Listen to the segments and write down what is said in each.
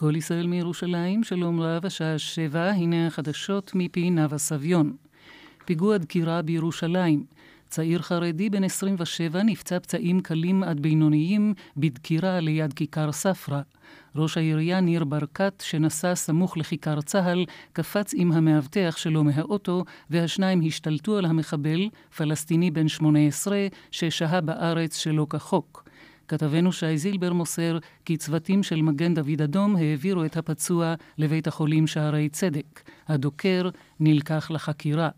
כל ישראל מירושלים, שלום רב, השעה שבע, הנה החדשות מפי נאוה סביון. פיגוע דקירה בירושלים. צעיר חרדי בן 27 נפצע פצעים קלים עד בינוניים בדקירה ליד כיכר ספרא. ראש העירייה ניר ברקת, שנסע סמוך לכיכר צה"ל, קפץ עם המאבטח שלו מהאוטו, והשניים השתלטו על המחבל, פלסטיני בן 18, ששהה בארץ שלא כחוק. כתבנו שי זילבר מוסר כי צוותים של מגן דוד אדום העבירו את הפצוע לבית החולים שערי צדק. הדוקר נלקח לחקירה.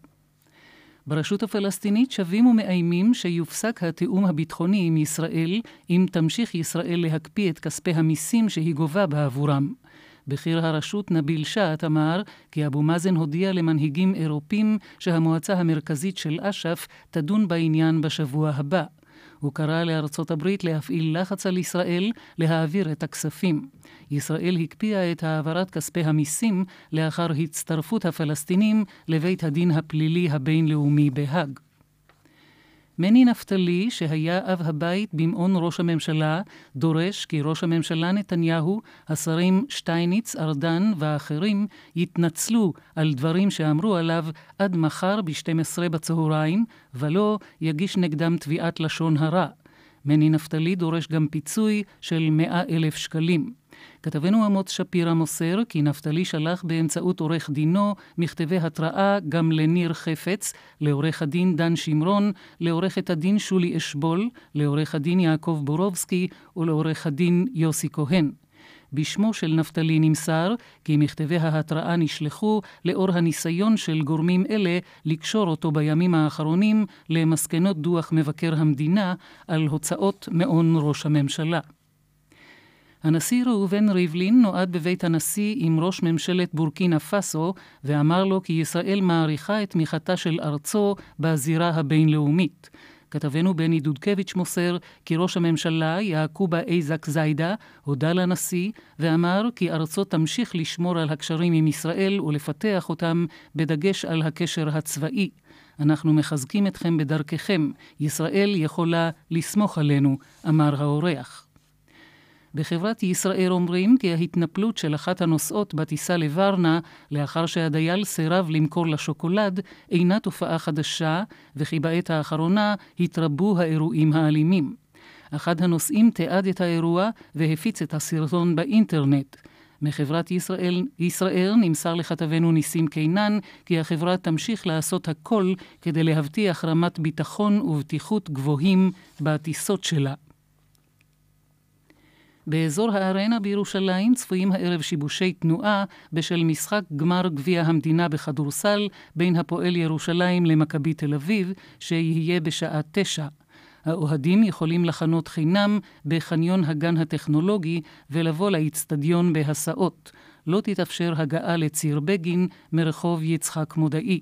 ברשות הפלסטינית שבים ומאיימים שיופסק התיאום הביטחוני עם ישראל, אם תמשיך ישראל להקפיא את כספי המיסים שהיא גובה בעבורם. בכיר הרשות נביל שעט אמר כי אבו מאזן הודיע למנהיגים אירופים שהמועצה המרכזית של אש"ף תדון בעניין בשבוע הבא. הוא קרא לארצות הברית להפעיל לחץ על ישראל להעביר את הכספים. ישראל הקפיאה את העברת כספי המיסים לאחר הצטרפות הפלסטינים לבית הדין הפלילי הבינלאומי בהאג. מני נפתלי, שהיה אב הבית במעון ראש הממשלה, דורש כי ראש הממשלה נתניהו, השרים שטייניץ, ארדן ואחרים יתנצלו על דברים שאמרו עליו עד מחר ב-12 בצהריים, ולא יגיש נגדם תביעת לשון הרע. מני נפתלי דורש גם פיצוי של 100 אלף שקלים. כתבנו אמוץ שפירא מוסר כי נפתלי שלח באמצעות עורך דינו מכתבי התראה גם לניר חפץ, לעורך הדין דן שמרון, לעורכת הדין שולי אשבול, לעורך הדין יעקב בורובסקי ולעורך הדין יוסי כהן. בשמו של נפתלי נמסר כי מכתבי ההתראה נשלחו לאור הניסיון של גורמים אלה לקשור אותו בימים האחרונים למסקנות דוח מבקר המדינה על הוצאות מעון ראש הממשלה. הנשיא ראובן ריבלין נועד בבית הנשיא עם ראש ממשלת בורקינה פאסו ואמר לו כי ישראל מעריכה את תמיכתה של ארצו בזירה הבינלאומית. כתבנו בני דודקביץ' מוסר כי ראש הממשלה יעקובה אייזק זיידה הודה לנשיא ואמר כי ארצו תמשיך לשמור על הקשרים עם ישראל ולפתח אותם בדגש על הקשר הצבאי. אנחנו מחזקים אתכם בדרככם, ישראל יכולה לסמוך עלינו, אמר האורח. בחברת ישראל אומרים כי ההתנפלות של אחת הנוסעות בטיסה לוורנה, לאחר שהדייל סירב למכור לה שוקולד, אינה תופעה חדשה, וכי בעת האחרונה התרבו האירועים האלימים. אחד הנוסעים תיעד את האירוע והפיץ את הסרטון באינטרנט. מחברת ישראל, ישראל נמסר לכתבנו ניסים קינן כי החברה תמשיך לעשות הכל כדי להבטיח רמת ביטחון ובטיחות גבוהים בטיסות שלה. באזור הארנה בירושלים צפויים הערב שיבושי תנועה בשל משחק גמר גביע המדינה בכדורסל בין הפועל ירושלים למכבי תל אביב, שיהיה בשעה תשע. האוהדים יכולים לחנות חינם בחניון הגן הטכנולוגי ולבוא לאיצטדיון בהסעות. לא תתאפשר הגעה לציר בגין מרחוב יצחק מודעי.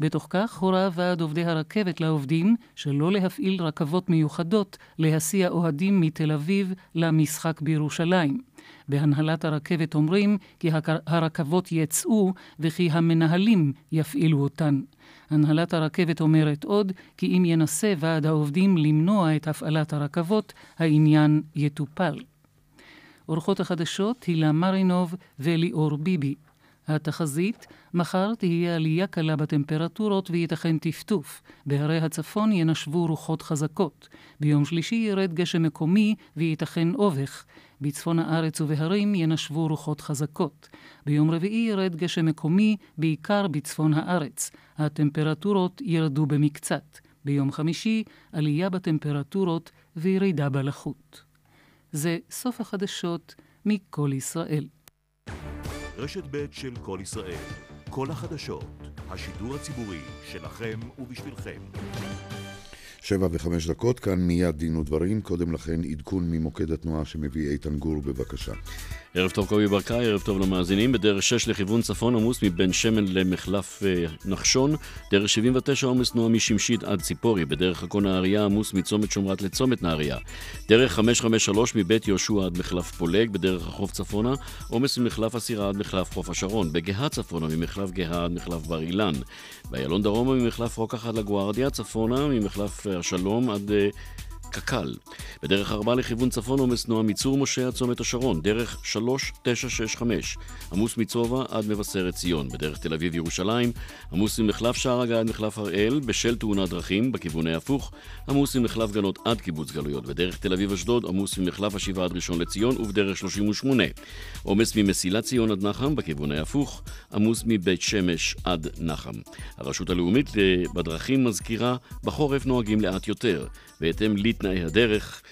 בתוך כך הורה ועד עובדי הרכבת לעובדים שלא להפעיל רכבות מיוחדות להסיע אוהדים מתל אביב למשחק בירושלים. בהנהלת הרכבת אומרים כי הרכבות יצאו וכי המנהלים יפעילו אותן. הנהלת הרכבת אומרת עוד כי אם ינסה ועד העובדים למנוע את הפעלת הרכבות, העניין יטופל. אורחות החדשות הילה מרינוב וליאור ביבי. התחזית, מחר תהיה עלייה קלה בטמפרטורות וייתכן טפטוף. בהרי הצפון ינשבו רוחות חזקות. ביום שלישי ירד גשם מקומי וייתכן אובך. בצפון הארץ ובהרים ינשבו רוחות חזקות. ביום רביעי ירד גשם מקומי, בעיקר בצפון הארץ. הטמפרטורות ירדו במקצת. ביום חמישי, עלייה בטמפרטורות וירידה בלחות. זה סוף החדשות מכל ישראל. רשת ב' של כל ישראל. כל החדשות. השידור הציבורי שלכם ובשבילכם. שבע וחמש דקות, כאן מיד דין ודברים, קודם לכן עדכון ממוקד התנועה שמביא איתן גור, בבקשה. ערב טוב קובי ברקאי, ערב טוב למאזינים. בדרך 6 לכיוון צפון עמוס מבן שמן למחלף אה, נחשון. דרך 79 עומס תנועה משמשית עד ציפורי. בדרך עכו נהריה עמוס מצומת שומרת לצומת נהריה. דרך 553 מבית יהושע עד מחלף פולג. בדרך החוף צפונה עומס ממחלף הסירה עד מחלף חוף השרון. בגאה צפונה ממחלף גאה עד מחלף בר אילן. באיילון דרומה ממחלף רוקח עד לגוארדיה. צפונה ממחלף השלום עד... קק"ל. בדרך ארבע לכיוון צפון עומס תנועה מצור משה עד צומת השרון, דרך 3965, עמוס מצובה עד מבשרת ציון. בדרך תל אביב ירושלים, עמוס ממחלף שער הגה עד מחלף הראל, בשל תאונת דרכים, בכיווני הפוך, עמוס ממחלף גנות עד קיבוץ גלויות. בדרך תל אביב אשדוד, עמוס ממחלף השבעה עד ראשון לציון ובדרך 38. עומס ממסילת ציון עד נחם, בכיווני הפוך, עמוס מבית שמש עד נחם. הרשות הלאומית אה, בדרכים מזכירה, בחורף נוהגים לאט יותר, בהתאם לתנאי הדרך.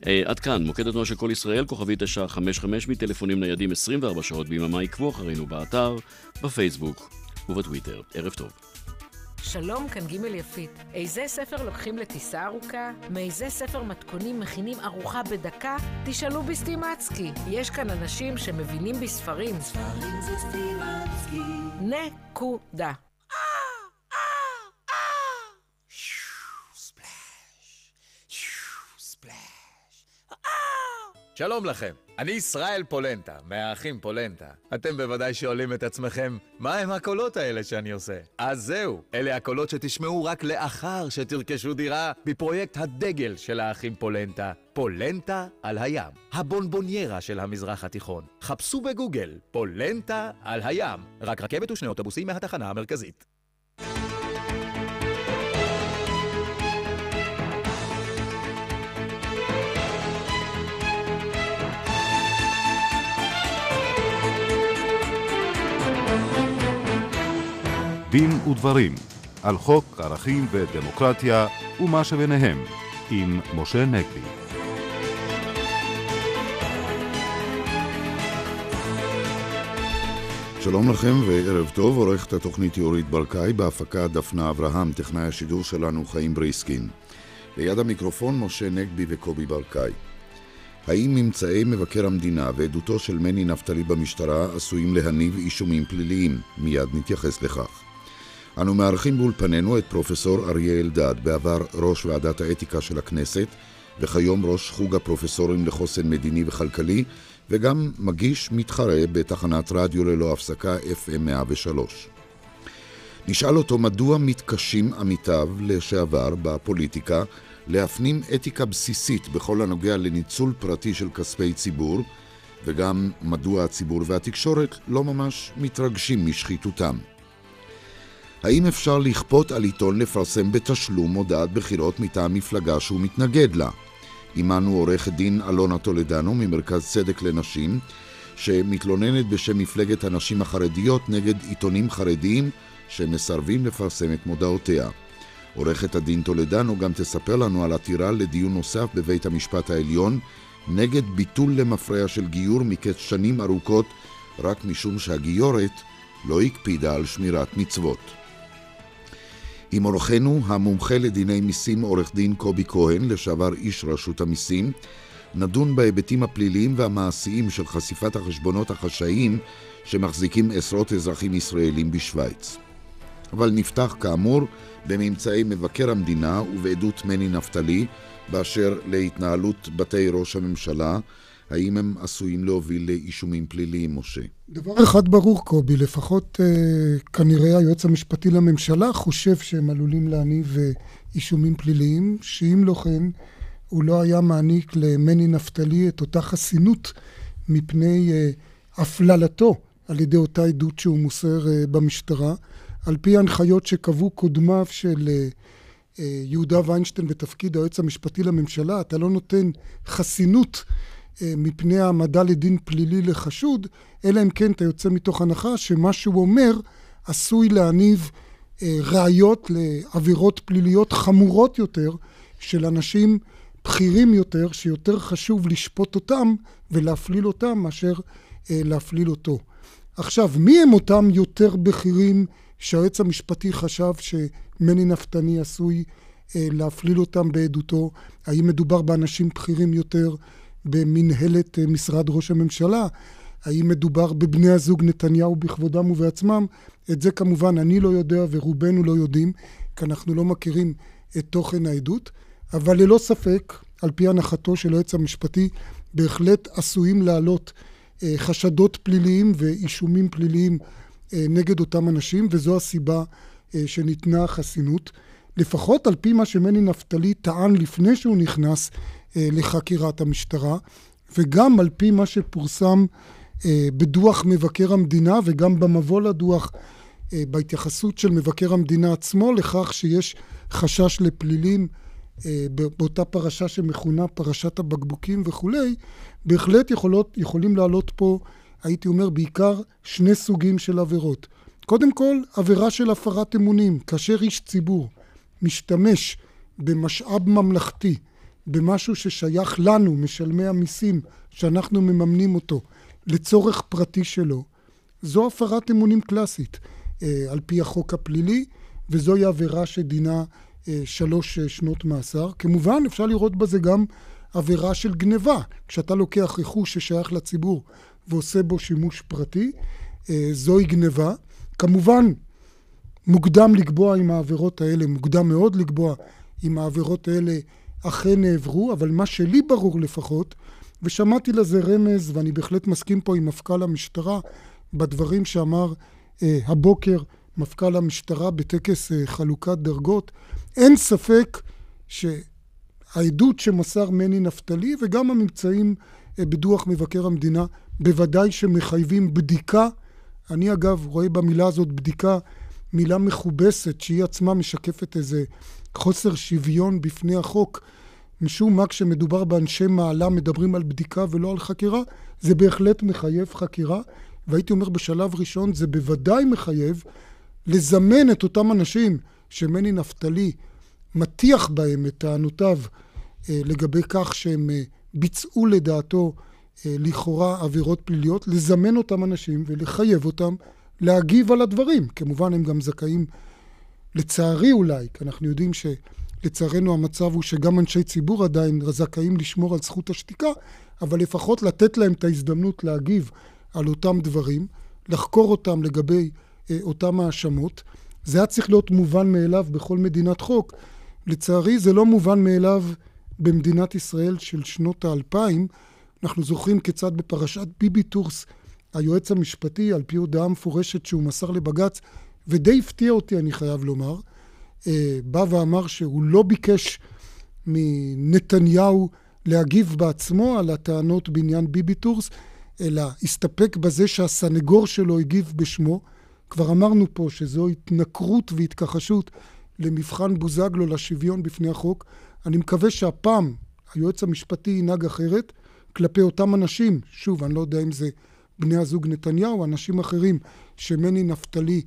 Uh, עד כאן, מוקד התנועה של כל ישראל, כוכבי 955 מטלפונים ניידים 24 שעות ביממה, עקבו אחרינו באתר, בפייסבוק ובטוויטר. ערב טוב. שלום, כאן ג' יפית. איזה ספר לוקחים לטיסה ארוכה? מאיזה ספר מתכונים מכינים ארוחה בדקה? תשאלו בסטימצקי. יש כאן אנשים שמבינים בספרים. ספרים זה סטימצקי. נקודה. שלום לכם, אני ישראל פולנטה, מהאחים פולנטה. אתם בוודאי שואלים את עצמכם, מה הם הקולות האלה שאני עושה? אז זהו, אלה הקולות שתשמעו רק לאחר שתרכשו דירה בפרויקט הדגל של האחים פולנטה, פולנטה על הים, הבונבוניירה של המזרח התיכון. חפשו בגוגל, פולנטה על הים, רק רכבת ושני אוטובוסים מהתחנה המרכזית. דין ודברים על חוק ערכים ודמוקרטיה ומה שביניהם עם משה נגבי. שלום לכם וערב טוב, עורכת התוכנית יורית ברקאי, בהפקה דפנה אברהם, טכנאי השידור שלנו חיים בריסקין. ליד המיקרופון משה נגבי וקובי ברקאי. האם ממצאי מבקר המדינה ועדותו של מני נפתלי במשטרה עשויים להניב אישומים פליליים? מיד נתייחס לכך. אנו מארחים באולפנינו את פרופסור אריה אלדד, בעבר ראש ועדת האתיקה של הכנסת, וכיום ראש חוג הפרופסורים לחוסן מדיני וכלכלי, וגם מגיש מתחרה בתחנת רדיו ללא הפסקה FM 103. נשאל אותו מדוע מתקשים עמיתיו לשעבר בפוליטיקה להפנים אתיקה בסיסית בכל הנוגע לניצול פרטי של כספי ציבור, וגם מדוע הציבור והתקשורת לא ממש מתרגשים משחיתותם. האם אפשר לכפות על עיתון לפרסם בתשלום הודעת בחירות מטעם מפלגה שהוא מתנגד לה? עמנו עורכת דין אלונה טולדנו ממרכז צדק לנשים, שמתלוננת בשם מפלגת הנשים החרדיות נגד עיתונים חרדיים שמסרבים לפרסם את מודעותיה. עורכת הדין טולדנו גם תספר לנו על עתירה לדיון נוסף בבית המשפט העליון נגד ביטול למפרע של גיור מקץ שנים ארוכות רק משום שהגיורת לא הקפידה על שמירת מצוות. עם אורחנו, המומחה לדיני מיסים עורך דין קובי כהן, לשעבר איש רשות המיסים, נדון בהיבטים הפליליים והמעשיים של חשיפת החשבונות החשאיים שמחזיקים עשרות אזרחים ישראלים בשוויץ. אבל נפתח כאמור בממצאי מבקר המדינה ובעדות מני נפתלי באשר להתנהלות בתי ראש הממשלה, האם הם עשויים להוביל לאישומים פליליים, משה? דבר אחד ברור, קובי, לפחות אה, כנראה היועץ המשפטי לממשלה חושב שהם עלולים להניב אה, אישומים פליליים, שאם לא כן, הוא לא היה מעניק למני נפתלי את אותה חסינות מפני אה, הפללתו על ידי אותה עדות שהוא מוסר אה, במשטרה. על פי הנחיות שקבעו קודמיו של אה, אה, יהודה ויינשטיין בתפקיד היועץ המשפטי לממשלה, אתה לא נותן חסינות מפני העמדה לדין פלילי לחשוד, אלא אם כן אתה יוצא מתוך הנחה שמה שהוא אומר עשוי להניב ראיות לעבירות פליליות חמורות יותר של אנשים בכירים יותר, שיותר חשוב לשפוט אותם ולהפליל אותם מאשר להפליל אותו. עכשיו, מי הם אותם יותר בכירים שהיועץ המשפטי חשב שמני נפתני עשוי אה, להפליל אותם בעדותו? האם מדובר באנשים בכירים יותר במנהלת אה, משרד ראש הממשלה? האם מדובר בבני הזוג נתניהו בכבודם ובעצמם? את זה כמובן אני לא יודע ורובנו לא יודעים, כי אנחנו לא מכירים את תוכן העדות, אבל ללא ספק, על פי הנחתו של היועץ המשפטי, בהחלט עשויים לעלות אה, חשדות פליליים ואישומים פליליים אה, נגד אותם אנשים, וזו הסיבה שניתנה החסינות. לפחות על פי מה שמני נפתלי טען לפני שהוא נכנס אה, לחקירת המשטרה, וגם על פי מה שפורסם אה, בדוח מבקר המדינה וגם במבוא לדוח אה, בהתייחסות של מבקר המדינה עצמו לכך שיש חשש לפלילים אה, באותה פרשה שמכונה פרשת הבקבוקים וכולי, בהחלט יכולות, יכולים לעלות פה, הייתי אומר, בעיקר שני סוגים של עבירות. קודם כל, עבירה של הפרת אמונים, כאשר איש ציבור משתמש במשאב ממלכתי, במשהו ששייך לנו, משלמי המיסים, שאנחנו מממנים אותו, לצורך פרטי שלו, זו הפרת אמונים קלאסית אה, על פי החוק הפלילי, וזוהי עבירה שדינה אה, שלוש אה, שנות מאסר. כמובן, אפשר לראות בזה גם עבירה של גניבה. כשאתה לוקח רכוש ששייך לציבור ועושה בו שימוש פרטי, אה, זוהי גניבה. כמובן, מוקדם לקבוע אם העבירות האלה, מוקדם מאוד לקבוע אם העבירות האלה אכן נעברו, אבל מה שלי ברור לפחות, ושמעתי לזה רמז, ואני בהחלט מסכים פה עם מפכ"ל המשטרה, בדברים שאמר אה, הבוקר מפכ"ל המשטרה בטקס אה, חלוקת דרגות, אין ספק שהעדות שמסר מני נפתלי וגם הממצאים אה, בדוח מבקר המדינה בוודאי שמחייבים בדיקה. אני אגב רואה במילה הזאת בדיקה מילה מכובסת שהיא עצמה משקפת איזה חוסר שוויון בפני החוק. משום מה כשמדובר באנשי מעלה מדברים על בדיקה ולא על חקירה, זה בהחלט מחייב חקירה, והייתי אומר בשלב ראשון זה בוודאי מחייב לזמן את אותם אנשים שמני נפתלי מטיח בהם את טענותיו אה, לגבי כך שהם אה, ביצעו לדעתו אה, לכאורה עבירות פליליות, לזמן אותם אנשים ולחייב אותם להגיב על הדברים. כמובן הם גם זכאים, לצערי אולי, כי אנחנו יודעים שלצערנו המצב הוא שגם אנשי ציבור עדיין זכאים לשמור על זכות השתיקה, אבל לפחות לתת להם את ההזדמנות להגיב על אותם דברים, לחקור אותם לגבי אה, אותם האשמות. זה היה צריך להיות מובן מאליו בכל מדינת חוק. לצערי זה לא מובן מאליו במדינת ישראל של שנות האלפיים. אנחנו זוכרים כיצד בפרשת ביבי טורס היועץ המשפטי, על פי הודעה מפורשת שהוא מסר לבג"ץ, ודי הפתיע אותי, אני חייב לומר, אה, בא ואמר שהוא לא ביקש מנתניהו להגיב בעצמו על הטענות בעניין ביבי טורס, אלא הסתפק בזה שהסנגור שלו הגיב בשמו. כבר אמרנו פה שזו התנכרות והתכחשות למבחן בוזגלו לשוויון בפני החוק. אני מקווה שהפעם היועץ המשפטי ינהג אחרת כלפי אותם אנשים, שוב, אני לא יודע אם זה בני הזוג נתניהו, אנשים אחרים שמני נפתלי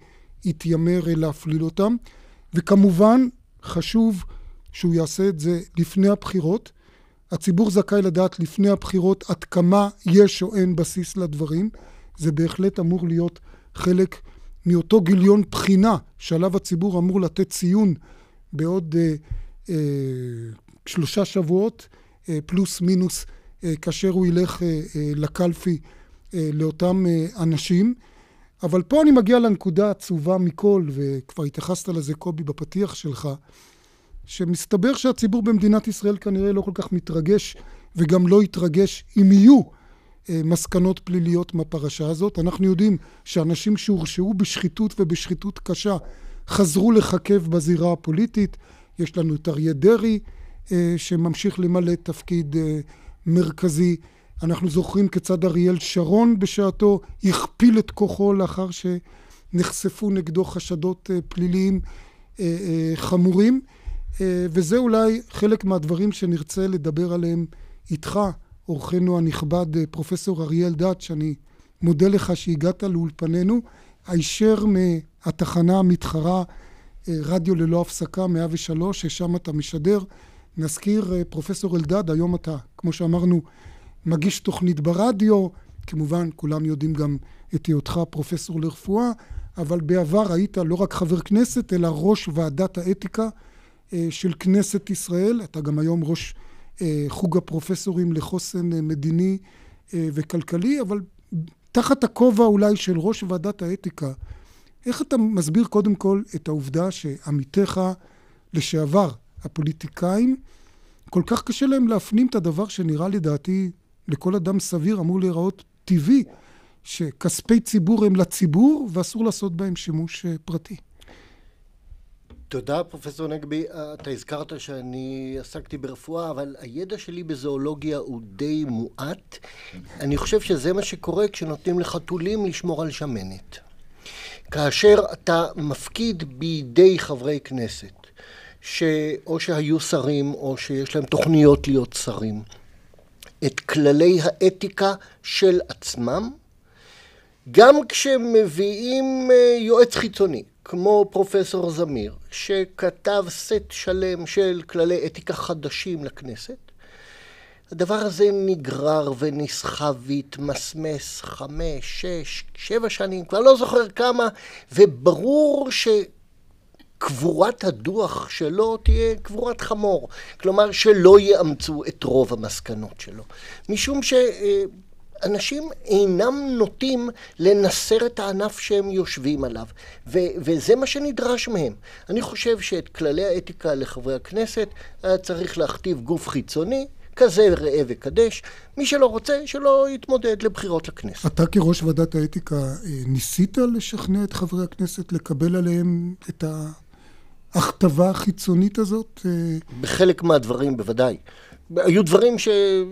התיימר להפליל אותם, וכמובן חשוב שהוא יעשה את זה לפני הבחירות. הציבור זכאי לדעת לפני הבחירות עד כמה יש או אין בסיס לדברים. זה בהחלט אמור להיות חלק מאותו גיליון בחינה שעליו הציבור אמור לתת ציון בעוד אה, אה, שלושה שבועות, אה, פלוס מינוס, אה, כאשר הוא ילך אה, אה, לקלפי לאותם אה, אנשים. אבל פה אני מגיע לנקודה העצובה מכל, וכבר התייחסת לזה, קובי, בפתיח שלך, שמסתבר שהציבור במדינת ישראל כנראה לא כל כך מתרגש, וגם לא יתרגש אם יהיו אה, מסקנות פליליות מהפרשה הזאת. אנחנו יודעים שאנשים שהורשעו בשחיתות ובשחיתות קשה חזרו לחכב בזירה הפוליטית. יש לנו את אריה דרעי, אה, שממשיך למלא תפקיד אה, מרכזי. אנחנו זוכרים כיצד אריאל שרון בשעתו הכפיל את כוחו לאחר שנחשפו נגדו חשדות פליליים חמורים. וזה אולי חלק מהדברים שנרצה לדבר עליהם איתך אורחנו הנכבד, אה, פרופסור אריאל דת, שאני מודה לך שהגעת לאולפנינו, הישר מהתחנה המתחרה אה, רדיו ללא הפסקה 103, ששם אתה משדר. נזכיר, אה, פרופסור אלדד, היום אתה, כמו שאמרנו, מגיש תוכנית ברדיו, כמובן כולם יודעים גם את היותך פרופסור לרפואה, אבל בעבר היית לא רק חבר כנסת, אלא ראש ועדת האתיקה של כנסת ישראל, אתה גם היום ראש אה, חוג הפרופסורים לחוסן אה, מדיני אה, וכלכלי, אבל תחת הכובע אולי של ראש ועדת האתיקה, איך אתה מסביר קודם כל את העובדה שעמיתיך לשעבר, הפוליטיקאים, כל כך קשה להם להפנים את הדבר שנראה לדעתי לכל אדם סביר אמור להיראות טבעי, שכספי ציבור הם לציבור ואסור לעשות בהם שימוש פרטי. תודה, פרופסור נגבי. אתה הזכרת שאני עסקתי ברפואה, אבל הידע שלי בזואולוגיה הוא די מועט. אני חושב שזה מה שקורה כשנותנים לחתולים לשמור על שמנת. כאשר אתה מפקיד בידי חברי כנסת, שאו שהיו שרים או שיש להם תוכניות להיות שרים, את כללי האתיקה של עצמם, גם כשמביאים אה, יועץ חיצוני, כמו פרופסור זמיר, שכתב סט שלם של כללי אתיקה חדשים לכנסת, הדבר הזה נגרר ונסחב והתמסמס חמש, שש, שבע שנים, כבר לא זוכר כמה, וברור שקבורת הדוח שלו תהיה קבורת חמור. כלומר, שלא יאמצו את רוב המסקנות שלו. משום ש... אנשים אינם נוטים לנסר את הענף שהם יושבים עליו, ו- וזה מה שנדרש מהם. אני חושב שאת כללי האתיקה לחברי הכנסת היה צריך להכתיב גוף חיצוני, כזה ראה וקדש. מי שלא רוצה, שלא יתמודד לבחירות לכנסת. אתה כראש ועדת האתיקה אה, ניסית לשכנע את חברי הכנסת לקבל עליהם את ההכתבה החיצונית הזאת? אה? בחלק מהדברים בוודאי. היו דברים ש,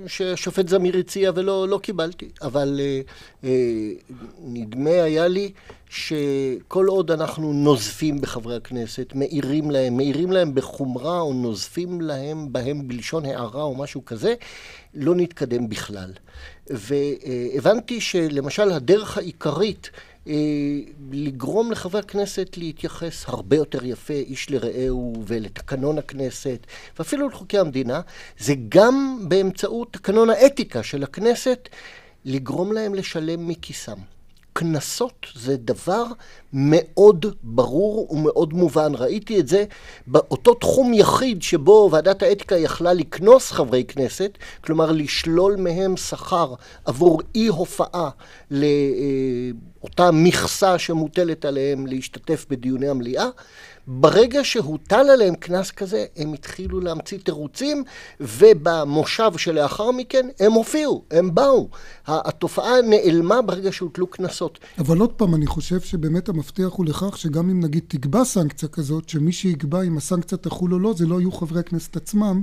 שהשופט זמיר הציע ולא לא קיבלתי, אבל אה, אה, נדמה היה לי שכל עוד אנחנו נוזפים בחברי הכנסת, מעירים להם, מעירים להם בחומרה או נוזפים להם בהם בלשון הערה או משהו כזה, לא נתקדם בכלל. והבנתי שלמשל הדרך העיקרית לגרום לחברי הכנסת להתייחס הרבה יותר יפה איש לרעהו ולתקנון הכנסת ואפילו לחוקי המדינה, זה גם באמצעות תקנון האתיקה של הכנסת לגרום להם לשלם מכיסם. קנסות זה דבר מאוד ברור ומאוד מובן. ראיתי את זה באותו תחום יחיד שבו ועדת האתיקה יכלה לקנוס חברי כנסת, כלומר לשלול מהם שכר עבור אי הופעה לאותה מכסה שמוטלת עליהם להשתתף בדיוני המליאה. ברגע שהוטל עליהם קנס כזה, הם התחילו להמציא תירוצים, ובמושב שלאחר מכן הם הופיעו, הם באו. התופעה נעלמה ברגע שהוטלו קנסות. אבל עוד פעם, אני חושב שבאמת המפתח הוא לכך שגם אם נגיד תקבע סנקציה כזאת, שמי שיקבע אם הסנקציה תחול או לא, זה לא יהיו חברי הכנסת עצמם,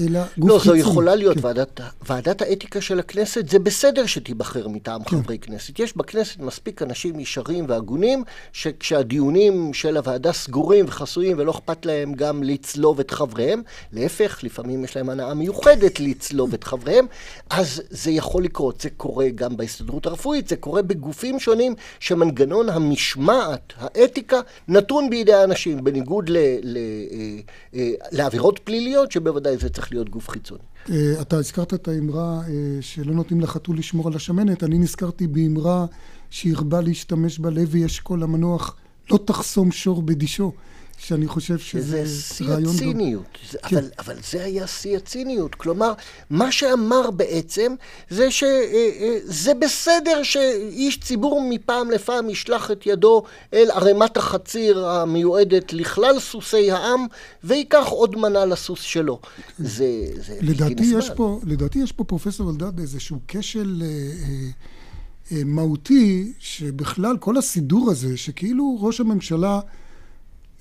אלא גוף לא, חיצוני. לא, זו יכולה להיות כן. ועדת, ועדת האתיקה של הכנסת, זה בסדר שתיבחר מטעם כן. חברי כנסת. יש בכנסת מספיק אנשים ישרים והגונים, שכשהדיונים של הוועדה סגורים וחסויים ולא אכפת להם גם לצלוב את חבריהם, להפך, לפעמים יש להם הנאה מיוחדת לצלוב את חבריהם, אז זה יכול לקרות. זה קורה גם בהסתדרות הרפואית, זה קורה בגופים שונים שמנגנון המשמעת, האתיקה, נתון בידי האנשים, בניגוד אה, אה, לעבירות פליליות, שבוודאי זה צריך להיות גוף חיצוני. אה, אתה הזכרת את האמרה אה, שלא נותנים לחתול לשמור על השמנת, אני נזכרתי באמרה שהרבה להשתמש בה לוי אשכול המנוח, לא תחסום שור בדישו. שאני חושב שזה רעיון... זה שיא הציניות, זה, כן. אבל, אבל זה היה שיא הציניות. כלומר, מה שאמר בעצם זה שזה אה, בסדר שאיש ציבור מפעם לפעם ישלח את ידו אל ערימת החציר המיועדת לכלל סוסי העם, וייקח עוד מנה לסוס שלו. זה, זה לדעתי יש פה, לדעתי יש פה, פרופסור אלדד, איזשהו כשל... אה, אה, מהותי, שבכלל כל הסידור הזה, שכאילו ראש הממשלה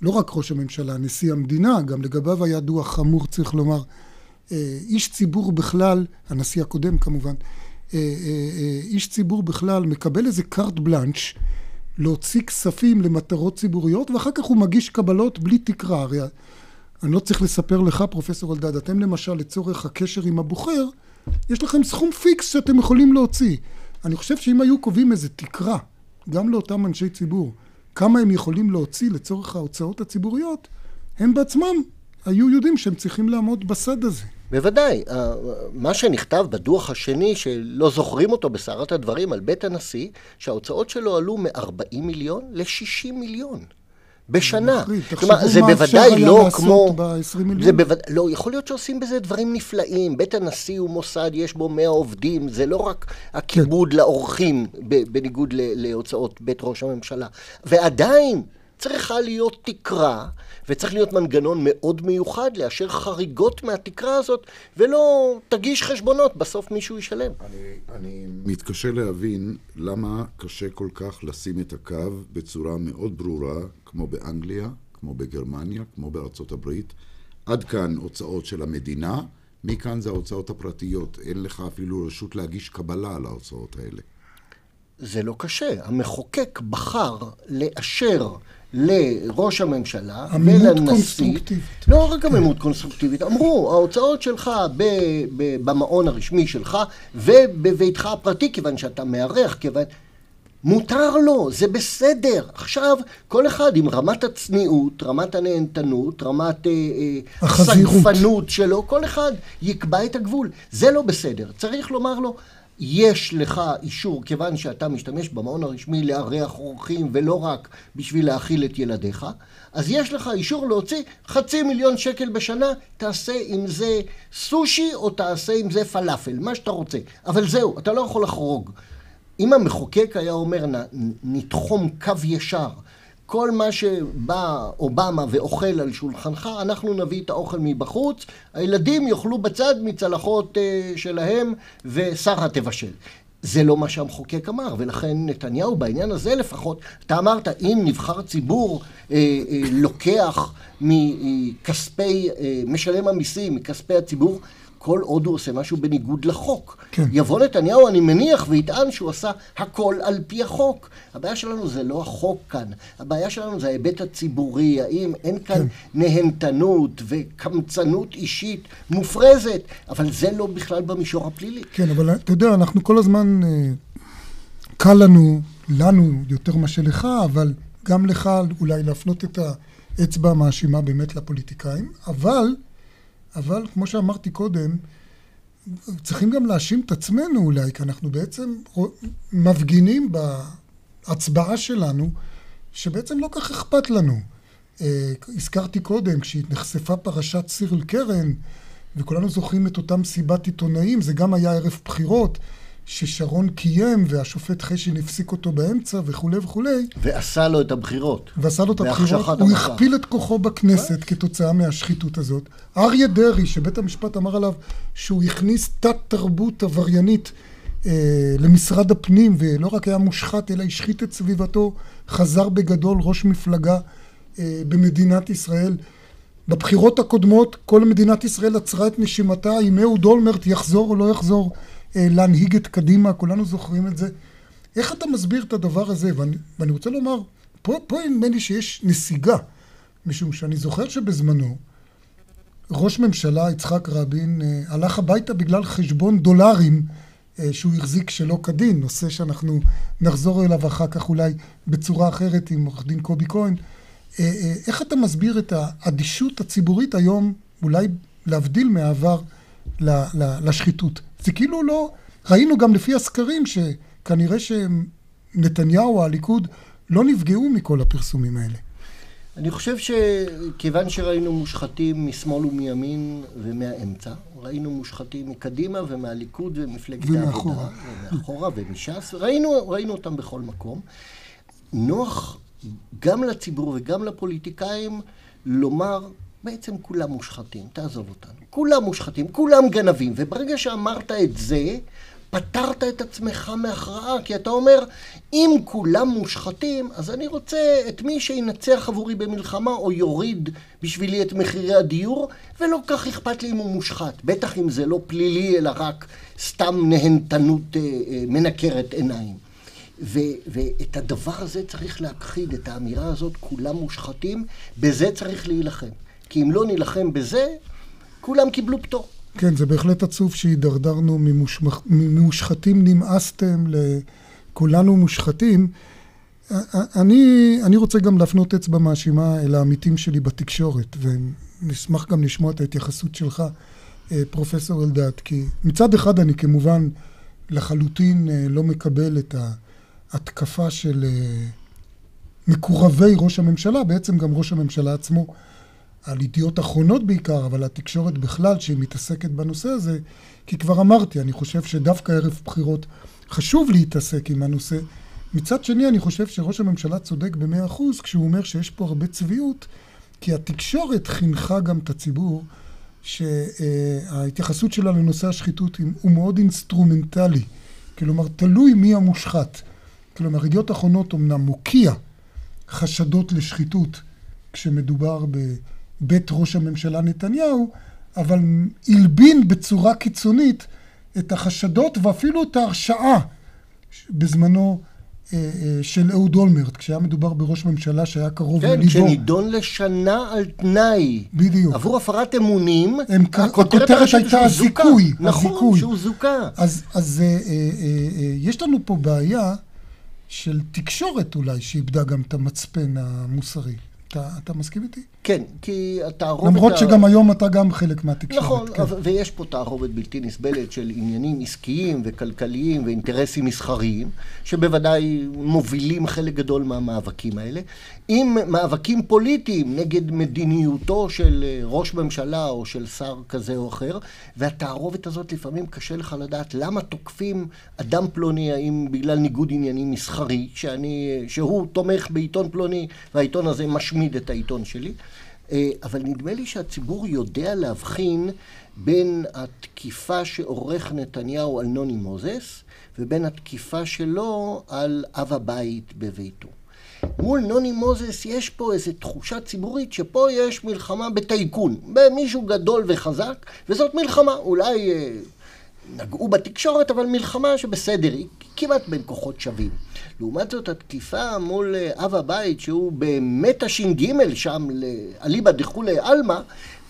לא רק ראש הממשלה, נשיא המדינה, גם לגביו היה דוח חמור, צריך לומר. אה, איש ציבור בכלל, הנשיא הקודם כמובן, אה, אה, איש ציבור בכלל מקבל איזה קארט בלאנש להוציא כספים למטרות ציבוריות, ואחר כך הוא מגיש קבלות בלי תקרה. הרי אני לא צריך לספר לך, פרופסור אלדד, אתם למשל, לצורך הקשר עם הבוחר, יש לכם סכום פיקס שאתם יכולים להוציא. אני חושב שאם היו קובעים איזה תקרה, גם לאותם אנשי ציבור, כמה הם יכולים להוציא לצורך ההוצאות הציבוריות, הם בעצמם היו יודעים שהם צריכים לעמוד בסד הזה. בוודאי. מה שנכתב בדוח השני, שלא זוכרים אותו בסערת הדברים, על בית הנשיא, שההוצאות שלו עלו מ-40 מיליון ל-60 מיליון. בשנה. כלומר, זה בוודאי לא כמו... זה בווד... לא, יכול להיות שעושים בזה דברים נפלאים. בית הנשיא הוא מוסד, יש בו 100 עובדים, זה לא רק הכיבוד כן. לאורחים, בניגוד להוצאות בית ראש הממשלה. ועדיין צריכה להיות תקרה, וצריך להיות מנגנון מאוד מיוחד לאשר חריגות מהתקרה הזאת, ולא תגיש חשבונות, בסוף מישהו ישלם. אני, אני מתקשה להבין למה קשה כל כך לשים את הקו בצורה מאוד ברורה, כמו באנגליה, כמו בגרמניה, כמו בארצות הברית. עד כאן הוצאות של המדינה, מכאן זה ההוצאות הפרטיות. אין לך אפילו רשות להגיש קבלה על ההוצאות האלה. זה לא קשה. המחוקק בחר לאשר לראש הממשלה ולנשיא... לא רק עמימות קונסטרוקטיבית, אמרו, ההוצאות שלך ב, ב, במעון הרשמי שלך ובביתך הפרטי, כיוון שאתה מארח, כיוון... מותר לו, זה בסדר. עכשיו, כל אחד עם רמת הצניעות, רמת הנהנתנות, רמת אה, אה. הסגפנות שלו, כל אחד יקבע את הגבול. זה לא בסדר. צריך לומר לו, יש לך אישור, כיוון שאתה משתמש במעון הרשמי לארח אורחים ולא רק בשביל להאכיל את ילדיך, אז יש לך אישור להוציא חצי מיליון שקל בשנה, תעשה עם זה סושי או תעשה עם זה פלאפל, מה שאתה רוצה. אבל זהו, אתה לא יכול לחרוג. אם המחוקק היה אומר, "נ- נתחום קו ישר, כל מה שבא אובמה ואוכל על שולחנך, אנחנו נביא את האוכל מבחוץ, הילדים יאכלו בצד מצלחות אה, שלהם ושרה תבשל. זה לא מה שהמחוקק אמר, ולכן נתניהו בעניין הזה לפחות, אתה אמרת, אם נבחר ציבור אה, אה, לוקח מכספי, אה, משלם המיסים, מכספי הציבור, כל עוד הוא עושה משהו בניגוד לחוק. כן. יבוא נתניהו, אני מניח, ויטען שהוא עשה הכל על פי החוק. הבעיה שלנו זה לא החוק כאן, הבעיה שלנו זה ההיבט הציבורי, האם אין כאן כן. נהנתנות וקמצנות אישית מופרזת, אבל זה לא בכלל במישור הפלילי. כן, אבל אתה יודע, אנחנו כל הזמן, אה, קל לנו, לנו יותר מאשר לך, אבל גם לך אולי להפנות את האצבע המאשימה באמת לפוליטיקאים, אבל, אבל כמו שאמרתי קודם, צריכים גם להאשים את עצמנו אולי, כי אנחנו בעצם מפגינים בהצבעה שלנו, שבעצם לא כך אכפת לנו. אה, הזכרתי קודם, כשנחשפה פרשת סירל קרן, וכולנו זוכרים את אותה מסיבת עיתונאים, זה גם היה ערב בחירות, ששרון קיים והשופט חשין הפסיק אותו באמצע וכולי וכולי, ועשה לו את הבחירות. ועשה לו את הבחירות, הוא המסך. הכפיל את כוחו בכנסת כתוצאה מהשחיתות הזאת. אריה דרעי, שבית המשפט אמר עליו שהוא הכניס תת תרבות עבריינית אה, למשרד הפנים, ולא רק היה מושחת, אלא השחית את סביבתו, חזר בגדול ראש מפלגה אה, במדינת ישראל. בבחירות הקודמות כל מדינת ישראל עצרה את נשימתה אם אהוד אולמרט יחזור או לא יחזור להנהיג את קדימה, כולנו זוכרים את זה. איך אתה מסביר את הדבר הזה? ואני, ואני רוצה לומר, פה, פה נדמה לי שיש נסיגה, משום שאני זוכר שבזמנו ראש ממשלה יצחק רבין אה, הלך הביתה בגלל חשבון דולרים אה, שהוא החזיק שלא כדין, נושא שאנחנו נחזור אליו אחר כך אולי בצורה אחרת עם עורך דין קובי כהן. אה, אה, איך אתה מסביר את האדישות הציבורית היום, אולי להבדיל מהעבר לשחיתות? זה כאילו לא... ראינו גם לפי הסקרים שכנראה שנתניהו, הליכוד, לא נפגעו מכל הפרסומים האלה. אני חושב שכיוון שראינו מושחתים משמאל ומימין ומהאמצע, ראינו מושחתים מקדימה ומהליכוד ומפלגת ומאחורה. העבודה, ומאחורה ומש"ס, ראינו, ראינו אותם בכל מקום. נוח גם לציבור וגם לפוליטיקאים לומר, בעצם כולם מושחתים, תעזוב אותנו. כולם מושחתים, כולם גנבים, וברגע שאמרת את זה, פטרת את עצמך מהכרעה, כי אתה אומר, אם כולם מושחתים, אז אני רוצה את מי שינצח עבורי במלחמה או יוריד בשבילי את מחירי הדיור, ולא כך אכפת לי אם הוא מושחת. בטח אם זה לא פלילי, אלא רק סתם נהנתנות אה, אה, מנקרת עיניים. ו- ואת הדבר הזה צריך להכחיד, את האמירה הזאת, כולם מושחתים, בזה צריך להילחם. כי אם לא נילחם בזה, כולם קיבלו פטור. כן, זה בהחלט עצוב שהידרדרנו ממושחתים נמאסתם לכולנו מושחתים. אני, אני רוצה גם להפנות אצבע מאשימה אל העמיתים שלי בתקשורת, ונשמח גם לשמוע את ההתייחסות שלך, אה, פרופסור אלדד, כי מצד אחד אני כמובן לחלוטין אה, לא מקבל את ההתקפה של אה, מקורבי ראש הממשלה, בעצם גם ראש הממשלה עצמו. על ידיעות אחרונות בעיקר, אבל התקשורת בכלל שהיא מתעסקת בנושא הזה, כי כבר אמרתי, אני חושב שדווקא ערב בחירות חשוב להתעסק עם הנושא. מצד שני, אני חושב שראש הממשלה צודק במאה אחוז כשהוא אומר שיש פה הרבה צביעות, כי התקשורת חינכה גם את הציבור שההתייחסות שלה לנושא השחיתות הוא מאוד אינסטרומנטלי. כלומר, תלוי מי המושחת. כלומר, ידיעות אחרונות אמנם מוקיע חשדות לשחיתות כשמדובר בבית ראש הממשלה נתניהו, אבל הלבין בצורה קיצונית את החשדות ואפילו את ההרשעה בזמנו אה, אה, של אהוד אולמרט, כשהיה מדובר בראש ממשלה שהיה קרוב כן, לליבו. כן, שנידון לשנה על תנאי. בדיוק. עבור הפרת אמונים, הם, הכותרת הייתה הזיכוי. נכון, הזיכוי. שהוא זוכה. אז, אז אה, אה, אה, יש לנו פה בעיה של תקשורת אולי, שאיבדה גם את המצפן המוסרי. אתה, אתה מסכים איתי? כן, כי התערובת... למרות שגם היום אתה גם חלק מהתקשורת. נכון, כן. ויש פה תערובת בלתי נסבלת של עניינים עסקיים וכלכליים ואינטרסים מסחריים, שבוודאי מובילים חלק גדול מהמאבקים האלה, עם מאבקים פוליטיים נגד מדיניותו של אה, ראש ממשלה או של שר כזה או אחר, והתערובת הזאת לפעמים קשה לך לדעת למה תוקפים אדם פלוני, האם בגלל ניגוד עניינים מסחרי, שאני, שהוא תומך בעיתון פלוני והעיתון הזה משמיד את העיתון שלי. אה, אבל נדמה לי שהציבור יודע להבחין בין התקיפה שעורך נתניהו על נוני מוזס ובין התקיפה שלו על אב הבית בביתו. מול נוני מוזס יש פה איזו תחושה ציבורית שפה יש מלחמה בטייקון, במישהו גדול וחזק, וזאת מלחמה. אולי אה, נגעו בתקשורת, אבל מלחמה שבסדר, היא כמעט בין כוחות שווים. לעומת זאת, התקיפה מול אה, אב הבית, שהוא באמת הש"ג שם, אליבא דכולי עלמא,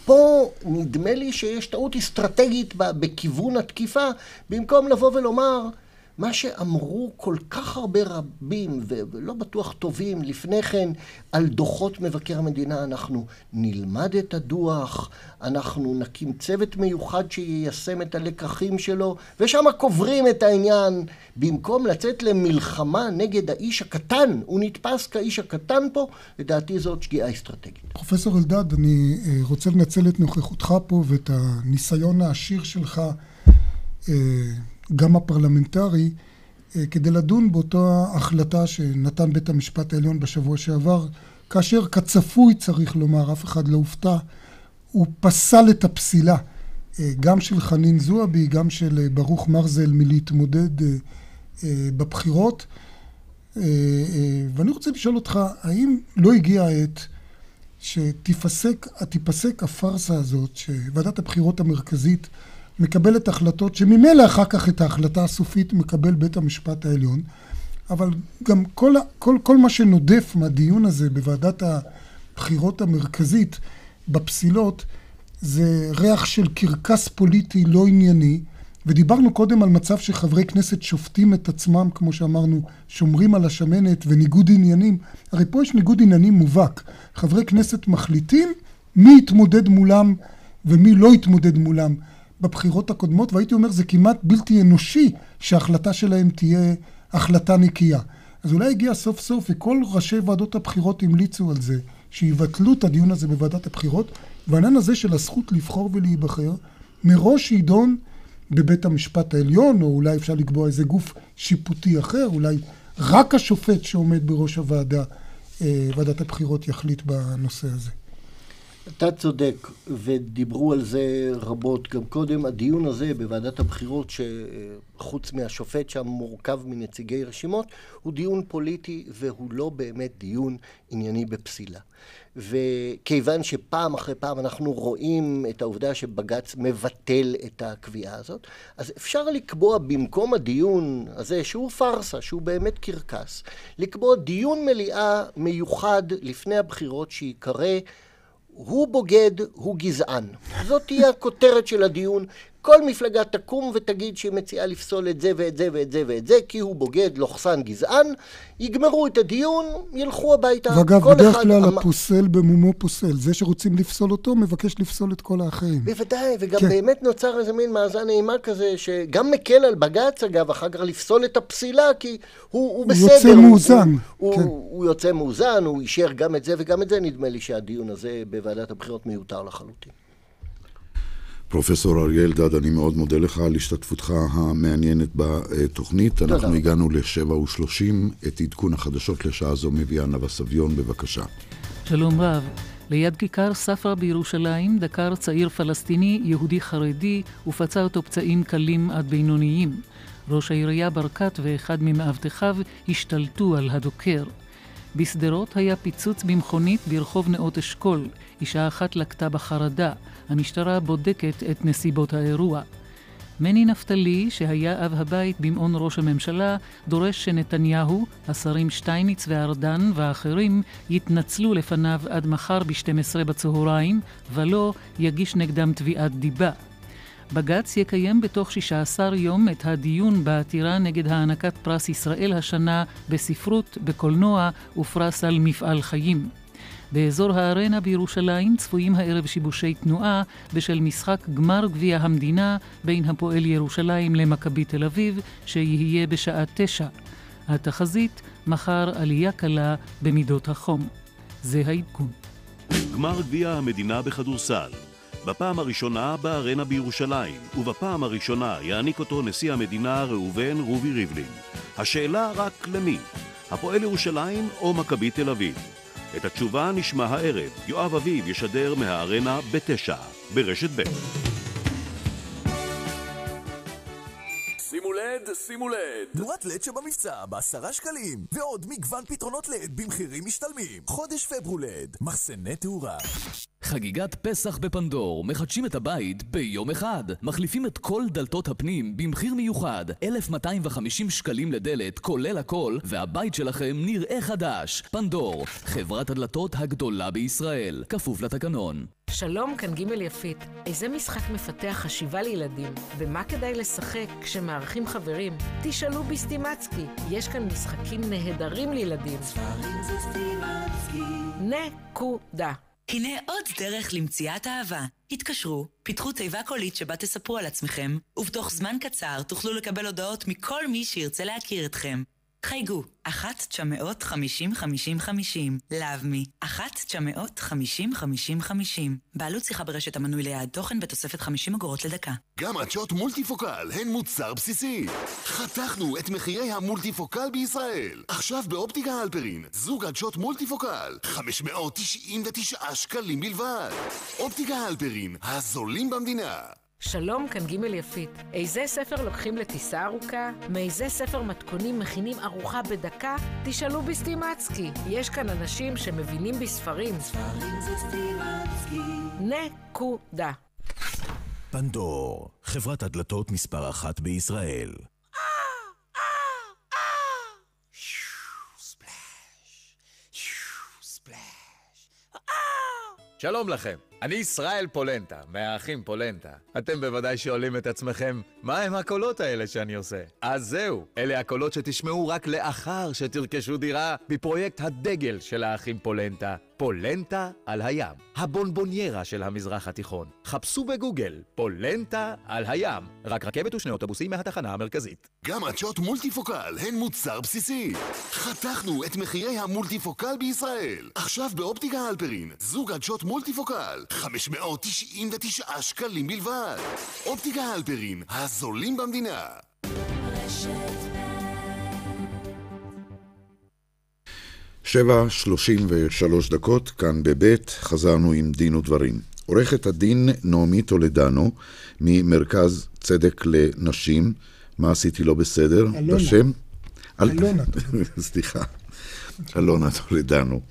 פה נדמה לי שיש טעות אסטרטגית בכיוון התקיפה, במקום לבוא ולומר, מה שאמרו כל כך הרבה רבים, ולא בטוח טובים, לפני כן, על דוחות מבקר המדינה, אנחנו נלמד את הדוח, אנחנו נקים צוות מיוחד שיישם את הלקחים שלו, ושם קוברים את העניין. במקום לצאת למלחמה נגד האיש הקטן, הוא נתפס כאיש הקטן פה, לדעתי זאת שגיאה אסטרטגית. פרופסור אלדד, אני אה, רוצה לנצל את נוכחותך פה ואת הניסיון העשיר שלך. גם הפרלמנטרי, אה, כדי לדון באותה החלטה שנתן בית המשפט העליון בשבוע שעבר, כאשר כצפוי צריך לומר, אף אחד לא הופתע, הוא פסל את הפסילה, אה, גם של חנין זועבי, גם של אה, ברוך מרזל מלהתמודד בבחירות. ואני רוצה לשאול אותך, האם לא הגיעה העת שתיפסק הפארסה הזאת, שוועדת הבחירות המרכזית מקבלת החלטות שממילא אחר כך את ההחלטה הסופית מקבל בית המשפט העליון, אבל גם כל, כל, כל מה שנודף מהדיון הזה בוועדת הבחירות המרכזית בפסילות זה ריח של קרקס פוליטי לא ענייני, ודיברנו קודם על מצב שחברי כנסת שופטים את עצמם, כמו שאמרנו, שומרים על השמנת וניגוד עניינים. הרי פה יש ניגוד עניינים מובהק. חברי כנסת מחליטים מי יתמודד מולם ומי לא יתמודד מולם. בבחירות הקודמות, והייתי אומר זה כמעט בלתי אנושי שההחלטה שלהם תהיה החלטה נקייה. אז אולי הגיע סוף סוף, וכל ראשי ועדות הבחירות המליצו על זה, שיבטלו את הדיון הזה בוועדת הבחירות, והעניין הזה של הזכות לבחור ולהיבחר, מראש יידון בבית המשפט העליון, או אולי אפשר לקבוע איזה גוף שיפוטי אחר, אולי רק השופט שעומד בראש הוועדה, אה, ועדת הבחירות, יחליט בנושא הזה. אתה צודק, ודיברו על זה רבות גם קודם. הדיון הזה בוועדת הבחירות, שחוץ מהשופט שם מורכב מנציגי רשימות, הוא דיון פוליטי והוא לא באמת דיון ענייני בפסילה. וכיוון שפעם אחרי פעם אנחנו רואים את העובדה שבג"ץ מבטל את הקביעה הזאת, אז אפשר לקבוע במקום הדיון הזה, שהוא פארסה, שהוא באמת קרקס, לקבוע דיון מליאה מיוחד לפני הבחירות שיקרא הוא בוגד, הוא גזען. זאת תהיה הכותרת של הדיון. כל מפלגה תקום ותגיד שהיא מציעה לפסול את זה ואת זה ואת זה ואת זה, כי הוא בוגד, לוחסן גזען, יגמרו את הדיון, ילכו הביתה. ואגב, בדרך כלל אמ... הפוסל במומו פוסל. זה שרוצים לפסול אותו, מבקש לפסול את כל האחרים. בוודאי, וגם כן. באמת נוצר איזה מין מאזן אימה כזה, שגם מקל על בג"ץ, אגב, אחר כך לפסול את הפסילה, כי הוא, הוא בסדר. הוא יוצא מאוזן. הוא, כן. הוא, הוא יוצא מאוזן, הוא אישר גם את זה וגם את זה. נדמה לי שהדיון הזה בוועדת הבחירות מיותר לחלוטין. פרופסור אריה אלדד, אני מאוד מודה לך על השתתפותך המעניינת בתוכנית. תודה. אנחנו הגענו לשבע ושלושים. את עדכון החדשות לשעה זו מביאה נאוה סביון, בבקשה. שלום רב. ליד כיכר ספרא בירושלים דקר צעיר פלסטיני יהודי חרדי ופצע אותו פצעים קלים עד בינוניים. ראש העירייה ברקת ואחד ממאבטחיו השתלטו על הדוקר. בשדרות היה פיצוץ במכונית ברחוב נאות אשכול. אישה אחת לקטה בחרדה. המשטרה בודקת את נסיבות האירוע. מני נפתלי, שהיה אב הבית במעון ראש הממשלה, דורש שנתניהו, השרים שטייניץ וארדן והאחרים יתנצלו לפניו עד מחר ב-12 בצהריים, ולא יגיש נגדם תביעת דיבה. בג"ץ יקיים בתוך 16 יום את הדיון בעתירה נגד הענקת פרס ישראל השנה בספרות, בקולנוע ופרס על מפעל חיים. באזור הארנה בירושלים צפויים הערב שיבושי תנועה בשל משחק גמר גביע המדינה בין הפועל ירושלים למכבי תל אביב, שיהיה בשעה תשע. התחזית, מחר עלייה קלה במידות החום. זה העדכון. גמר גביע המדינה בכדורסל בפעם הראשונה בארנה בירושלים, ובפעם הראשונה יעניק אותו נשיא המדינה ראובן רובי ריבלין. השאלה רק למי? הפועל ירושלים או מכבי תל אביב? את התשובה נשמע הערב. יואב אביב ישדר מהארנה בתשע, ברשת ב'. שימו לד, שימו לד. נורת לד שבמבצע בעשרה שקלים, ועוד מגוון פתרונות לד במחירים משתלמים. חודש פברולד, מחסני תאורה. חגיגת פסח בפנדור, מחדשים את הבית ביום אחד. מחליפים את כל דלתות הפנים במחיר מיוחד, 1,250 שקלים לדלת, כולל הכל, והבית שלכם נראה חדש. פנדור, חברת הדלתות הגדולה בישראל, כפוף לתקנון. שלום, כאן ג' יפית. איזה משחק מפתח חשיבה לילדים? במה כדאי לשחק כשמארחים חברים? תשאלו בסטימצקי. יש כאן משחקים נהדרים לילדים. ספרים זה סטימצקי. נקודה. הנה עוד דרך למציאת אהבה. התקשרו, פיתחו תיבה קולית שבה תספרו על עצמכם, ובתוך זמן קצר תוכלו לקבל הודעות מכל מי שירצה להכיר אתכם. חייגו, 1-950-5050, לאבמי, 1-950-5050. בעלות שיחה ברשת המנוי ליעד תוכן בתוספת 50 אגורות לדקה. גם עדשות מולטיפוקל הן מוצר בסיסי. חתכנו את מחירי המולטיפוקל בישראל. עכשיו באופטיקה הלפרין, זוג עדשות מולטיפוקל, 599 שקלים בלבד. אופטיקה הלפרין, הזולים במדינה. שלום, כאן ג' יפית. איזה ספר לוקחים לטיסה ארוכה? מאיזה ספר מתכונים מכינים ארוחה בדקה? תשאלו בסטימצקי. יש כאן אנשים שמבינים בספרים. ספרים זה סטימצקי. נקודה. פנדור, חברת הדלתות מספר אחת בישראל. שלום לכם, אני ישראל פולנטה, מהאחים פולנטה. אתם בוודאי שואלים את עצמכם, מה הם הקולות האלה שאני עושה? אז זהו, אלה הקולות שתשמעו רק לאחר שתרכשו דירה בפרויקט הדגל של האחים פולנטה, פולנטה על הים, הבונבוניירה של המזרח התיכון. חפשו בגוגל, פולנטה על הים, רק רכבת ושני אוטובוסים מהתחנה המרכזית. גם עדשות מולטיפוקל הן מוצר בסיסי. חתכנו את מחירי המולטיפוקל בישראל. עכשיו באופטיקה הלפרין, זוג עדשות מולטיפוקל, 599 שקלים בלבד. אופטיקה הלפרין, הזולים במדינה. שבע שלושים ושלוש דקות, כאן בבית, חזרנו עם דין ודברים. עורכת הדין נעמי טולדנו, ממרכז צדק לנשים, מה עשיתי לא בסדר? אלונה. בשם? אלונה. סליחה, אלונה טולדנו.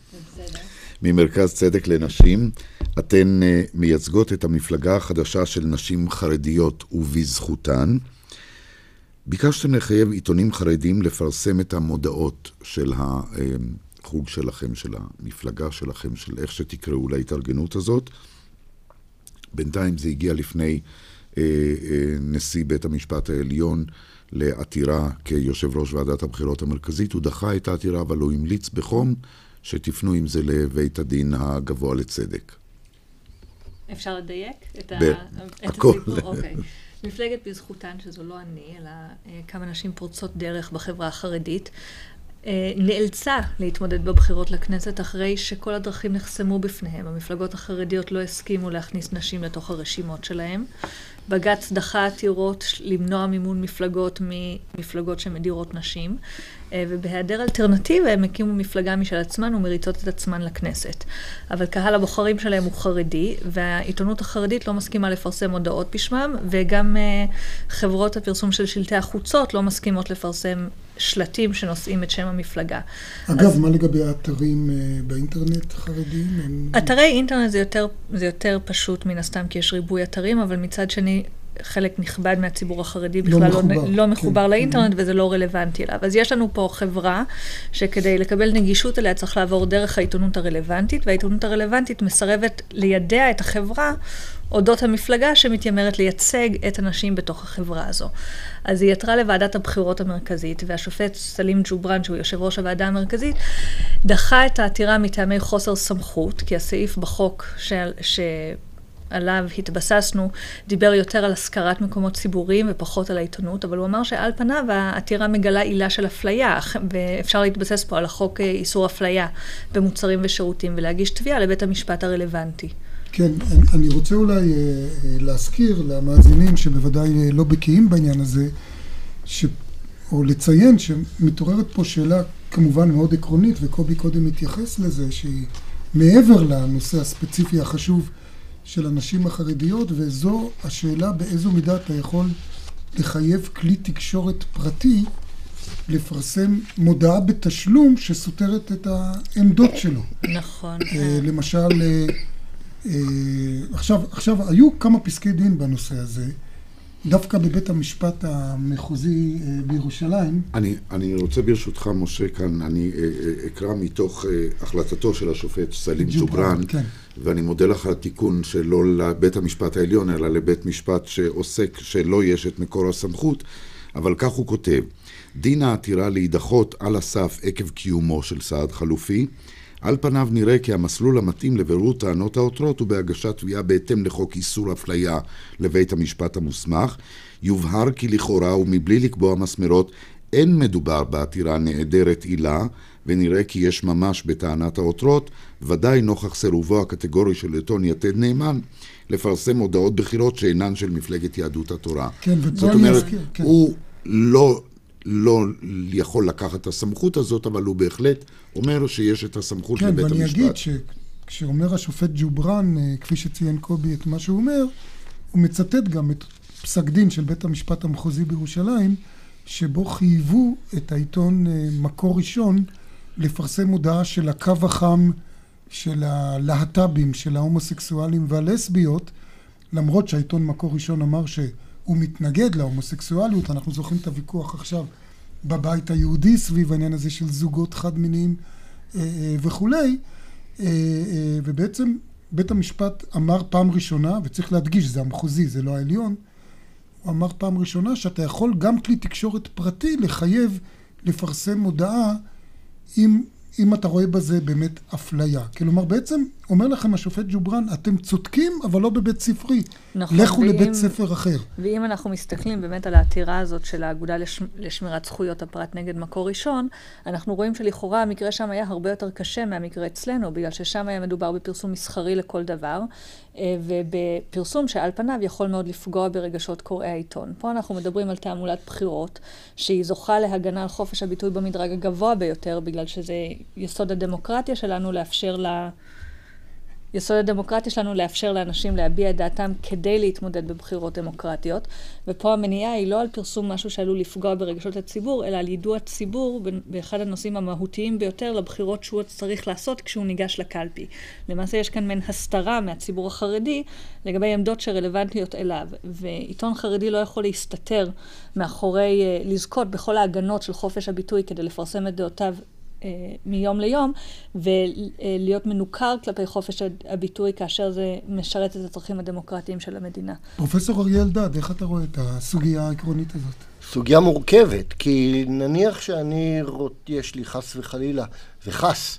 ממרכז צדק לנשים, אתן אה, מייצגות את המפלגה החדשה של נשים חרדיות ובזכותן. ביקשתם לחייב עיתונים חרדים לפרסם את המודעות של החוג שלכם, של המפלגה שלכם, של איך שתקראו להתארגנות הזאת. בינתיים זה הגיע לפני אה, אה, נשיא בית המשפט העליון לעתירה כיושב ראש ועדת הבחירות המרכזית. הוא דחה את העתירה, אבל הוא המליץ בחום שתפנו עם זה לבית הדין הגבוה לצדק. אפשר לדייק את, ה... ב- את הכל. הסיפור? אוקיי. מפלגת בזכותן, שזו לא אני, אלא אה, כמה נשים פורצות דרך בחברה החרדית, נאלצה להתמודד בבחירות לכנסת אחרי שכל הדרכים נחסמו בפניהם. המפלגות החרדיות לא הסכימו להכניס נשים לתוך הרשימות שלהם. בג"ץ דחה עתירות למנוע מימון מפלגות ממפלגות שמדירות נשים. אה, ובהיעדר אלטרנטיבה הם הקימו מפלגה משל עצמן ומריצות את עצמן לכנסת. אבל קהל הבוחרים שלהם הוא חרדי, והעיתונות החרדית לא מסכימה לפרסם הודעות בשמם, וגם uh, חברות הפרסום של שלטי החוצות לא מסכימות לפרסם שלטים שנושאים את שם המפלגה. אגב, אז... מה לגבי האתרים uh, באינטרנט החרדיים? הם... אתרי אינטרנט זה יותר, זה יותר פשוט מן הסתם, כי יש ריבוי אתרים, אבל מצד שני, חלק נכבד מהציבור החרדי לא בכלל לא מחובר, לא, לא מחובר כן. לאינטרנט. וזה לא רלוונטי אליו. אז יש לנו פה חברה שכדי לקבל נגישות אליה צריך לעבור דרך העיתונות הרלוונטית, והעיתונות הרלוונטית מסרבת לידע את החברה אודות המפלגה שמתיימרת לייצג את הנשים בתוך החברה הזו. אז היא יתרה לוועדת הבחירות המרכזית, והשופט סלים ג'ובראן, שהוא יושב ראש הוועדה המרכזית, דחה את העתירה מטעמי חוסר סמכות, כי הסעיף בחוק של, עליו התבססנו דיבר יותר על השכרת מקומות ציבוריים ופחות על העיתונות, אבל הוא אמר שעל פניו העתירה מגלה עילה של אפליה, ואפשר להתבסס פה על החוק אה, איסור אפליה במוצרים ושירותים ולהגיש תביעה לבית המשפט הרלוונטי. כן, אני רוצה אולי אה, אה, להזכיר למאזינים שבוודאי לא בקיאים בעניין הזה, ש... או לציין שמתעוררת פה שאלה כמובן מאוד עקרונית, וקובי קודם התייחס לזה, שהיא מעבר לנושא הספציפי החשוב של הנשים החרדיות, וזו השאלה באיזו מידה אתה יכול לחייב כלי תקשורת פרטי לפרסם מודעה בתשלום שסותרת את העמדות שלו. נכון. אה, למשל, אה, אה, עכשיו, עכשיו, היו כמה פסקי דין בנושא הזה. דווקא בבית המשפט המחוזי בירושלים. אני, אני רוצה ברשותך, משה, כאן, אני אקרא מתוך החלטתו של השופט סלים ג'ובראן, כן. ואני מודה לך על התיקון שלא לבית המשפט העליון, אלא לבית משפט שעוסק שלא יש את מקור הסמכות, אבל כך הוא כותב: דין העתירה להידחות על הסף עקב קיומו של סעד חלופי. על פניו נראה כי המסלול המתאים לבירור טענות העותרות הוא בהגשת תביעה בהתאם לחוק איסור אפליה לבית המשפט המוסמך. יובהר כי לכאורה ומבלי לקבוע מסמרות אין מדובר בעתירה נעדרת עילה, ונראה כי יש ממש בטענת העותרות, ודאי נוכח סירובו הקטגורי של עיתון יתד נאמן לפרסם הודעות בחירות שאינן של מפלגת יהדות התורה. כן, זאת אומרת, כן. הוא לא, לא יכול לקחת את הסמכות הזאת, אבל הוא בהחלט אומר שיש את הסמכות כן, לבית המשפט. כן, ואני אגיד שכשאומר השופט ג'ובראן, אה, כפי שציין קובי את מה שהוא אומר, הוא מצטט גם את פסק דין של בית המשפט המחוזי בירושלים, שבו חייבו את העיתון אה, מקור ראשון לפרסם הודעה של הקו החם של הלהט"בים, של ההומוסקסואלים והלסביות, למרות שהעיתון מקור ראשון אמר שהוא מתנגד להומוסקסואליות, אנחנו זוכרים את הוויכוח עכשיו בבית היהודי סביב העניין הזה של זוגות חד-מיניים אה, אה, וכולי, ובעצם בית המשפט אמר פעם ראשונה, וצריך להדגיש, זה המחוזי, זה לא העליון, הוא אמר פעם ראשונה שאתה יכול גם כלי תקשורת פרטי לחייב לפרסם הודעה אם, אם אתה רואה בזה באמת אפליה. כלומר, בעצם אומר לכם השופט ג'ובראן, אתם צודקים, אבל לא בבית ספרי. נכון. לכו ואם, לבית ספר אחר. ואם אנחנו מסתכלים באמת על העתירה הזאת של האגודה לש, לשמירת זכויות הפרט נגד מקור ראשון, אנחנו רואים שלכאורה המקרה שם היה הרבה יותר קשה מהמקרה אצלנו, בגלל ששם היה מדובר בפרסום מסחרי לכל דבר, ובפרסום שעל פניו יכול מאוד לפגוע ברגשות קוראי העיתון. פה אנחנו מדברים על תעמולת בחירות, שהיא זוכה להגנה על חופש הביטוי במדרג הגבוה ביותר, בגלל שזה יסוד הדמוקרטיה שלנו לאפשר לה... יסוד הדמוקרטיה שלנו לאפשר לאנשים להביע את דעתם כדי להתמודד בבחירות דמוקרטיות, ופה המניעה היא לא על פרסום משהו שעלול לפגוע ברגשות הציבור, אלא על יידוע ציבור באחד הנושאים המהותיים ביותר לבחירות שהוא צריך לעשות כשהוא ניגש לקלפי. למעשה יש כאן מעין הסתרה מהציבור החרדי לגבי עמדות שרלוונטיות אליו, ועיתון חרדי לא יכול להסתתר מאחורי, אה, לזכות בכל ההגנות של חופש הביטוי כדי לפרסם את דעותיו מיום ליום, ולהיות מנוכר כלפי חופש הביטוי כאשר זה משרת את הצרכים הדמוקרטיים של המדינה. פרופסור אריה אלדד, איך אתה רואה את הסוגיה העקרונית הזאת? סוגיה מורכבת, כי נניח שאני, יש לי חס וחלילה, וחס,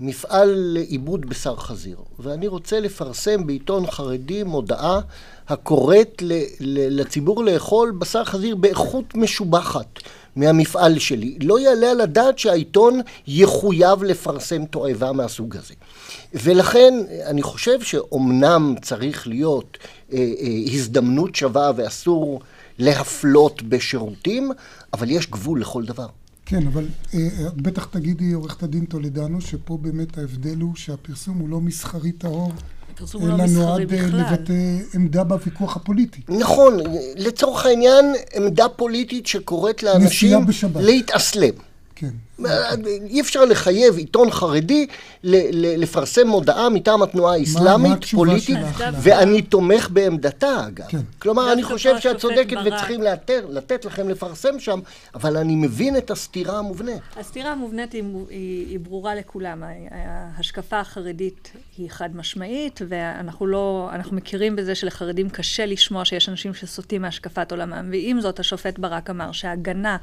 מפעל לעיבוד בשר חזיר, ואני רוצה לפרסם בעיתון חרדי מודעה הקוראת לציבור לאכול בשר חזיר באיכות משובחת. מהמפעל שלי. לא יעלה על הדעת שהעיתון יחויב לפרסם תועבה מהסוג הזה. ולכן אני חושב שאומנם צריך להיות אה, אה, הזדמנות שווה ואסור להפלות בשירותים, אבל יש גבול לכל דבר. כן, אבל אה, את בטח תגידי, עורכת הדין טולדנו, שפה באמת ההבדל הוא שהפרסום הוא לא מסחרי טהור. הפרסום הוא לא מסחרי בכלל. אלא נועד לבטא עמדה בוויכוח הפוליטי. נכון, לצורך העניין, עמדה פוליטית שקוראת לאנשים להתאסלם. כן. אי אפשר לחייב עיתון חרדי לפרסם מודעה מטעם התנועה האסלאמית, פוליטית, ואני תומך בעמדתה אגב. כן. כלומר, אני חושב שאת צודקת וצריכים לאתר, לתת לכם לפרסם שם, אבל אני מבין את הסתירה המובנית. הסתירה המובנית היא, היא, היא ברורה לכולם. ההשקפה החרדית היא חד משמעית, ואנחנו לא, אנחנו מכירים בזה שלחרדים קשה לשמוע שיש אנשים שסוטים מהשקפת עולמם, ועם זאת השופט ברק אמר שההגנה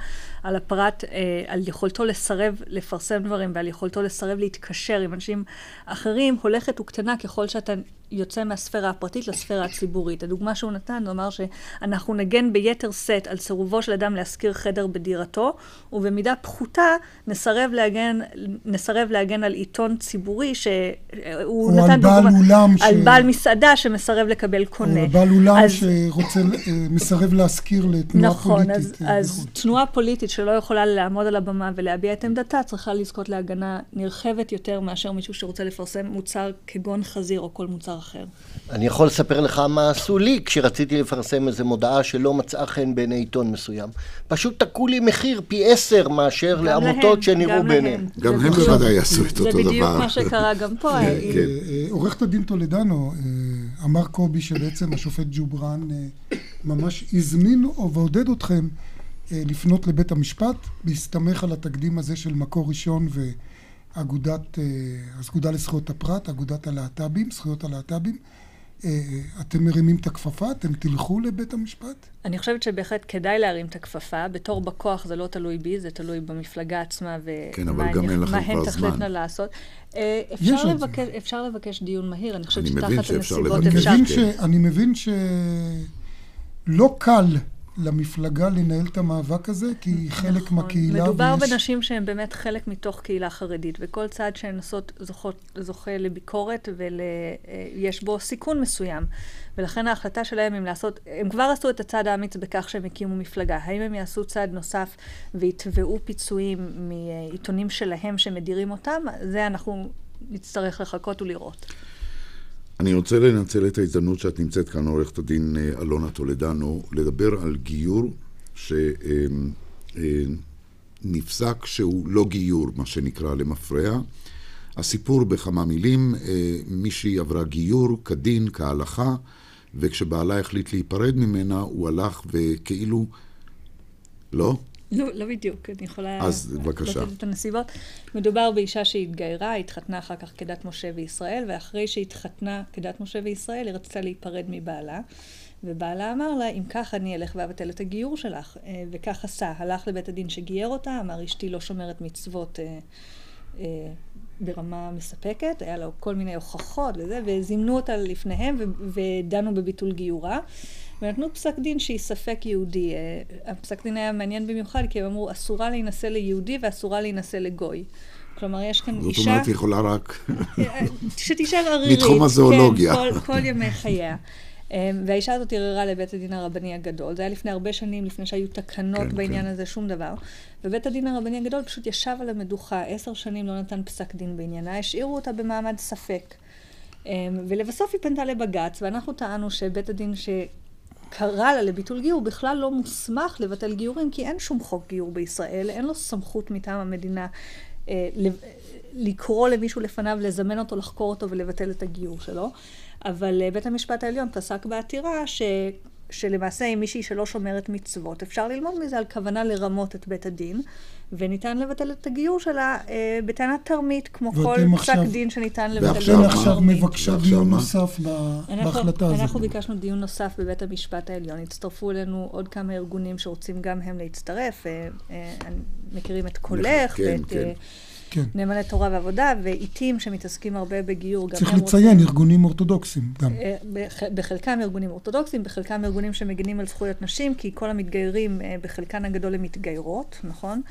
על הפרט, אה, על יכולתו לסרב לפרסם דברים ועל יכולתו לסרב להתקשר עם אנשים אחרים, הולכת וקטנה ככל שאתה יוצא מהספירה הפרטית לספירה הציבורית. הדוגמה שהוא נתן, הוא אמר שאנחנו נגן ביתר שאת על סירובו של אדם להשכיר חדר בדירתו, ובמידה פחותה נסרב להגן, נסרב להגן על עיתון ציבורי שהוא נתן על דוגמה... בעל אולם על ש... בעל מסעדה שמסרב לקבל קונה. או על בעל אולם אז... שרוצה, אה, מסרב להשכיר לתנועה נכון, פוליטית. נכון, אז, אז תנועה פוליטית שלא יכולה לעמוד על הבמה ולהביע את עמדתה, צריכה לזכות להגנה נרחבת יותר מאשר מישהו שרוצה לפרסם מוצר כגון חזיר או כל מוצר אחר. אני יכול לספר לך מה עשו לי כשרציתי לפרסם איזו מודעה שלא מצאה חן בעיני עיתון מסוים. פשוט תקעו לי מחיר פי עשר מאשר לעמותות שנראו ביניהם. גם הם בוודאי יעשו את אותו דבר. זה בדיוק מה שקרה גם פה. כן, כן. אה, עורכת הדין טולדנו, אה, אמר קובי שבעצם השופט ג'ובראן אה, ממש הזמין ועודד אתכם לפנות לבית המשפט, בהסתמך על התקדים הזה של מקור ראשון ו... אגודת, האגודה לזכויות הפרט, אגודת הלהט"בים, זכויות הלהט"בים. אתם מרימים את הכפפה? אתם תלכו לבית המשפט? אני חושבת שבהחלט כדאי להרים את הכפפה. בתור בכוח זה לא תלוי בי, זה תלוי במפלגה עצמה כן, ומה הן תחלטנה לעשות. אפשר לבקש, אפשר לבקש דיון מהיר, אני חושבת שתחת הנסיבות אפשר. אני מבין שלא קל למפלגה לנהל את המאבק הזה, כי היא נכון. חלק מהקהילה. מדובר ויש... בנשים שהן באמת חלק מתוך קהילה חרדית, וכל צעד שהן עושות זוכות, זוכה לביקורת ויש ול... בו סיכון מסוים. ולכן ההחלטה שלהם אם לעשות, הם כבר עשו את הצעד האמיץ בכך שהם הקימו מפלגה. האם הם יעשו צעד נוסף ויתבעו פיצויים מעיתונים שלהם שמדירים אותם? זה אנחנו נצטרך לחכות ולראות. אני רוצה לנצל את ההזדמנות שאת נמצאת כאן, עורכת הדין אה, אלונה טולדנו, לדבר על גיור שנפסק אה, שהוא לא גיור, מה שנקרא, למפרע. הסיפור בכמה מילים, אה, מישהי עברה גיור כדין, כהלכה, וכשבעלה החליט להיפרד ממנה, הוא הלך וכאילו... לא? לא, לא בדיוק, אני יכולה... אז בבקשה. לתת את הנסיבות. מדובר באישה שהתגיירה, התחתנה אחר כך כדת משה וישראל, ואחרי שהתחתנה כדת משה וישראל, היא רצתה להיפרד מבעלה. ובעלה אמר לה, אם כך אני אלך ואבטל את הגיור שלך. אה, וכך עשה. הלך לבית הדין שגייר אותה, אמר, אשתי לא שומרת מצוות אה, אה, ברמה מספקת, היה לו כל מיני הוכחות וזה, וזימנו אותה לפניהם ודנו בביטול גיורה. ונתנו פסק דין שהיא ספק יהודי. אה, הפסק דין היה מעניין במיוחד, כי הם אמרו, אסורה להינשא ליהודי ואסורה להינשא לגוי. כלומר, יש כאן זאת אישה... זאת אומרת, היא יכולה רק... אה, שתישאר ערירית. מתחום הזואולוגיה. כן, כל, כל ימי חייה. אה, והאישה הזאת ערערה לבית הדין הרבני הגדול. זה היה לפני הרבה שנים, לפני שהיו תקנות כן, בעניין כן. הזה, שום דבר. ובית הדין הרבני הגדול פשוט ישב על המדוכה, עשר שנים לא נתן פסק דין בעניינה, השאירו אותה במעמד ספק. ולבסוף היא פנתה לבג"ץ, ואנחנו טענו שבית הדין ש... קרא לה לביטול גיור, בכלל לא מוסמך לבטל גיורים, כי אין שום חוק גיור בישראל, אין לו סמכות מטעם המדינה אה, לקרוא למישהו לפניו, לזמן אותו, לחקור אותו ולבטל את הגיור שלו. אבל אה, בית המשפט העליון פסק בעתירה ש... שלמעשה עם מישהי שלא שומרת מצוות, אפשר ללמוד מזה על כוונה לרמות את בית הדין, וניתן לבטל את הגיור שלה אה, בטענת תרמית, כמו כל פסק דין שניתן לבטל את תרמית. ואתם עכשיו מבקשה דיון נוסף בהחלטה הזאת. אנחנו ביקשנו דיון נוסף בבית המשפט העליון. הצטרפו אלינו עוד כמה ארגונים שרוצים גם הם להצטרף. אה, אה, מכירים את קולך כן, ואת... כן. כן. נאמני תורה ועבודה, ועיתים שמתעסקים הרבה בגיור. צריך לציין, רוצים... ארגונים אורתודוקסים גם. אה, בח, בחלקם ארגונים אורתודוקסים, בחלקם ארגונים שמגינים על זכויות נשים, כי כל המתגיירים, אה, בחלקן הגדול הם מתגיירות, נכון?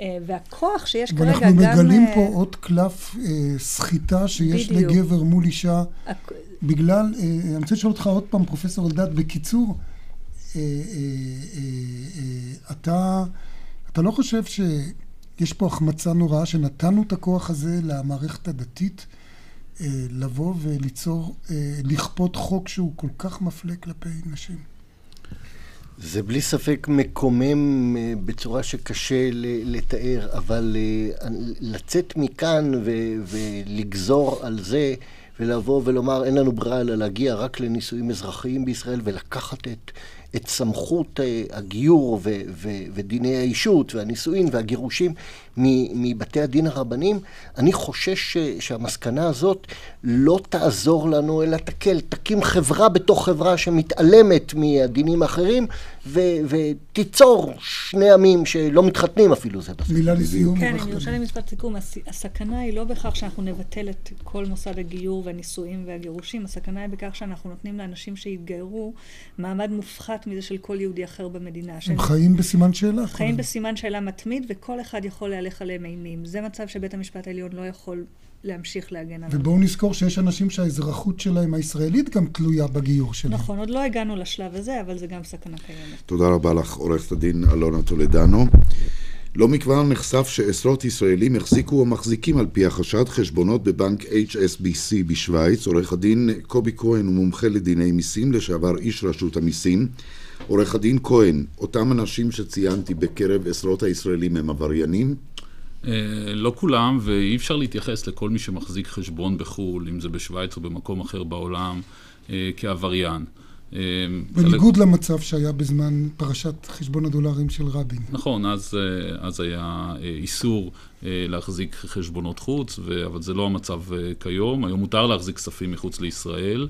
אה, והכוח שיש כרגע גם... ואנחנו מגלים פה עוד קלף סחיטה שיש בדיוק. לגבר מול אישה, הכ... בגלל, אני רוצה לשאול אותך עוד פעם, פרופסור אלדד, בקיצור, אתה, אתה לא חושב ש... יש פה החמצה נוראה שנתנו את הכוח הזה למערכת הדתית אה, לבוא וליצור, אה, לכפות חוק שהוא כל כך מפלה כלפי נשים. זה בלי ספק מקומם אה, בצורה שקשה לתאר, אבל לצאת מכאן ולגזור על זה ולבוא ולומר אין לנו ברירה אלא להגיע רק לנישואים אזרחיים בישראל ולקחת את את סמכות אה, הגיור ו- ו- ודיני האישות והנישואין והגירושים מבתי הדין הרבניים, אני חושש שהמסקנה הזאת לא תעזור לנו אלא תקל, תקים חברה בתוך חברה שמתעלמת מהדינים האחרים ו- ותיצור שני עמים שלא מתחתנים אפילו זה. מילה לסיום. כן, אם יורשה לי משפט סיכום, הסכנה היא לא בכך שאנחנו נבטל את כל מוסד הגיור והנישואים והגירושים, הסכנה היא בכך שאנחנו נותנים לאנשים שהתגיירו מעמד מופחת מזה של כל יהודי אחר במדינה. הם חיים בסימן שאלה. חיים בסימן שאלה מתמיד, וכל אחד יכול להלך עליהם אימים. זה מצב שבית המשפט העליון לא יכול להמשיך להגן עליו. ובואו נזכור שיש אנשים שהאזרחות שלהם הישראלית גם תלויה בגיור שלהם. נכון, עוד לא הגענו לשלב הזה, אבל זה גם סכנה קיימת. תודה רבה לך, עורכת הדין אלונה טולדנו. לא מכבר נחשף שעשרות ישראלים החזיקו או מחזיקים על פי החשד חשבונות בבנק HSBC בשוויץ. עורך הדין קובי כהן הוא מומחה לדיני מיסים, לשעבר איש רשות המיסים. עורך הדין כהן, אותם אנשים שציינתי בקרב עשרות הישראלים הם עבריינים? אה, לא כולם, ואי אפשר להתייחס לכל מי שמחזיק חשבון בחו"ל, אם זה בשוויץ או במקום אחר בעולם, אה, כעבריין. אה, בניגוד חלק... למצב שהיה בזמן פרשת חשבון הדולרים של רבין. נכון, אז, אז היה איסור להחזיק חשבונות חוץ, ו... אבל זה לא המצב כיום. היום מותר להחזיק כספים מחוץ לישראל.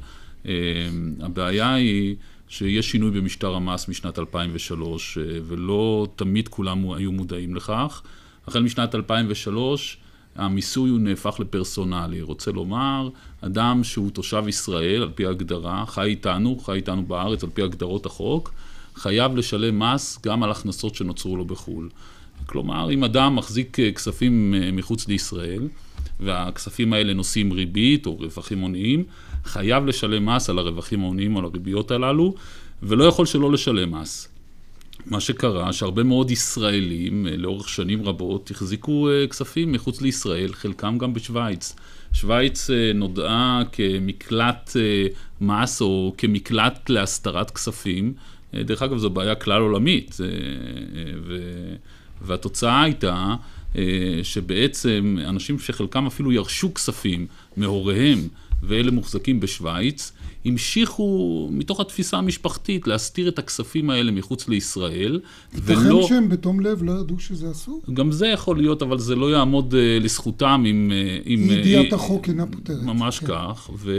הבעיה היא שיש שינוי במשטר המס משנת 2003, ולא תמיד כולם היו מודעים לכך. החל משנת 2003 המיסוי הוא נהפך לפרסונלי. רוצה לומר, אדם שהוא תושב ישראל, על פי ההגדרה, חי איתנו, חי איתנו בארץ, על פי הגדרות החוק, חייב לשלם מס גם על הכנסות שנוצרו לו בחו"ל. כלומר, אם אדם מחזיק אה, כספים אה, מחוץ לישראל, והכספים האלה נושאים ריבית או רווחים הוניים, חייב לשלם מס על הרווחים ההוניים או על הריביות הללו, ולא יכול שלא לשלם מס. מה שקרה, שהרבה מאוד ישראלים אה, לאורך שנים רבות החזיקו אה, כספים מחוץ לישראל, חלקם גם בשוויץ. שוויץ אה, נודעה כמקלט מס או כמקלט להסתרת כספים. דרך אגב, זו בעיה כלל עולמית, והתוצאה הייתה שבעצם אנשים שחלקם אפילו ירשו כספים מהוריהם ואלה מוחזקים בשוויץ, המשיכו מתוך התפיסה המשפחתית להסתיר את הכספים האלה מחוץ לישראל. ולא... ייתכן שהם בתום לב לא ידעו שזה אסור? גם זה יכול להיות, אבל זה לא יעמוד uh, לזכותם אם... Uh, אם ידיעת uh, החוק אינה פותרת. ממש כן. כך, ו...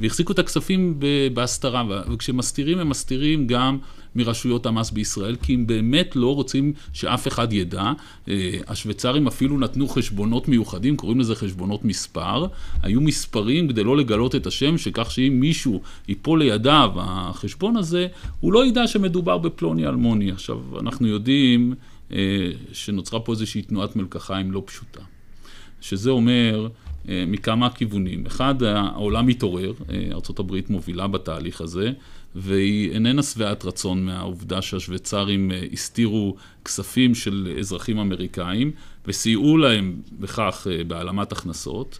והחזיקו את הכספים בהסתרה, וכשמסתירים הם מסתירים גם מרשויות המס בישראל, כי הם באמת לא רוצים שאף אחד ידע. אה, השוויצרים אפילו נתנו חשבונות מיוחדים, קוראים לזה חשבונות מספר. היו מספרים כדי לא לגלות את השם, שכך שאם מישהו ייפול לידיו החשבון הזה, הוא לא ידע שמדובר בפלוני אלמוני. עכשיו, אנחנו יודעים אה, שנוצרה פה איזושהי תנועת מלקחיים לא פשוטה. שזה אומר... אה, מכמה כיוונים. אחד, העולם מתעורר, ארה"ב מובילה בתהליך הזה, והיא איננה שבעת רצון מהעובדה שהשוויצרים אה, הסתירו כספים של אזרחים אמריקאים וסייעו להם בכך אה, בהעלמת הכנסות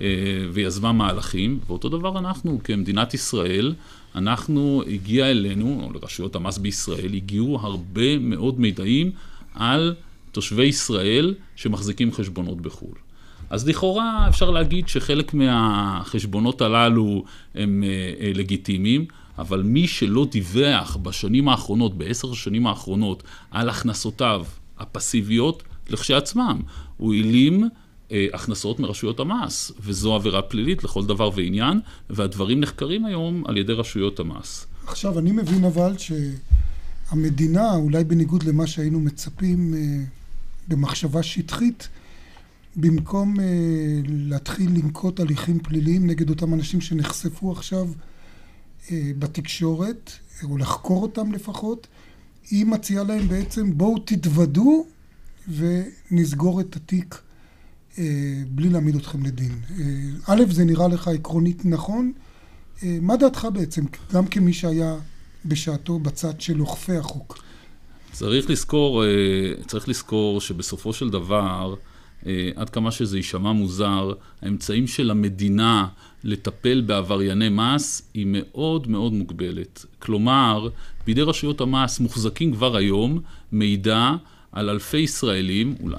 אה, ויזמה מהלכים, ואותו דבר אנחנו כמדינת ישראל, אנחנו, הגיע אלינו, או לרשויות המס בישראל, הגיעו הרבה מאוד מידעים על תושבי ישראל שמחזיקים חשבונות בחו"ל. אז לכאורה אפשר להגיד שחלק מהחשבונות הללו הם לגיטימיים, אבל מי שלא דיווח בשנים האחרונות, בעשר השנים האחרונות, על הכנסותיו הפסיביות, לכשעצמם, הוא העלים אה, הכנסות מרשויות המס, וזו עבירה פלילית לכל דבר ועניין, והדברים נחקרים היום על ידי רשויות המס. עכשיו, אני מבין אבל שהמדינה, אולי בניגוד למה שהיינו מצפים אה, במחשבה שטחית, במקום אה, להתחיל לנקוט הליכים פליליים נגד אותם אנשים שנחשפו עכשיו בתקשורת, או לחקור אותם לפחות, היא מציעה להם בעצם בואו תתוודו ונסגור את התיק אה, בלי להעמיד אתכם לדין. אה, א', זה נראה לך עקרונית נכון. אה, מה דעתך בעצם, גם כמי שהיה בשעתו בצד של אוכפי החוק? צריך לזכור, אה, צריך לזכור שבסופו של דבר, אה, עד כמה שזה יישמע מוזר, האמצעים של המדינה לטפל בעברייני מס היא מאוד מאוד מוגבלת. כלומר, בידי רשויות המס מוחזקים כבר היום מידע על אלפי ישראלים, אולי,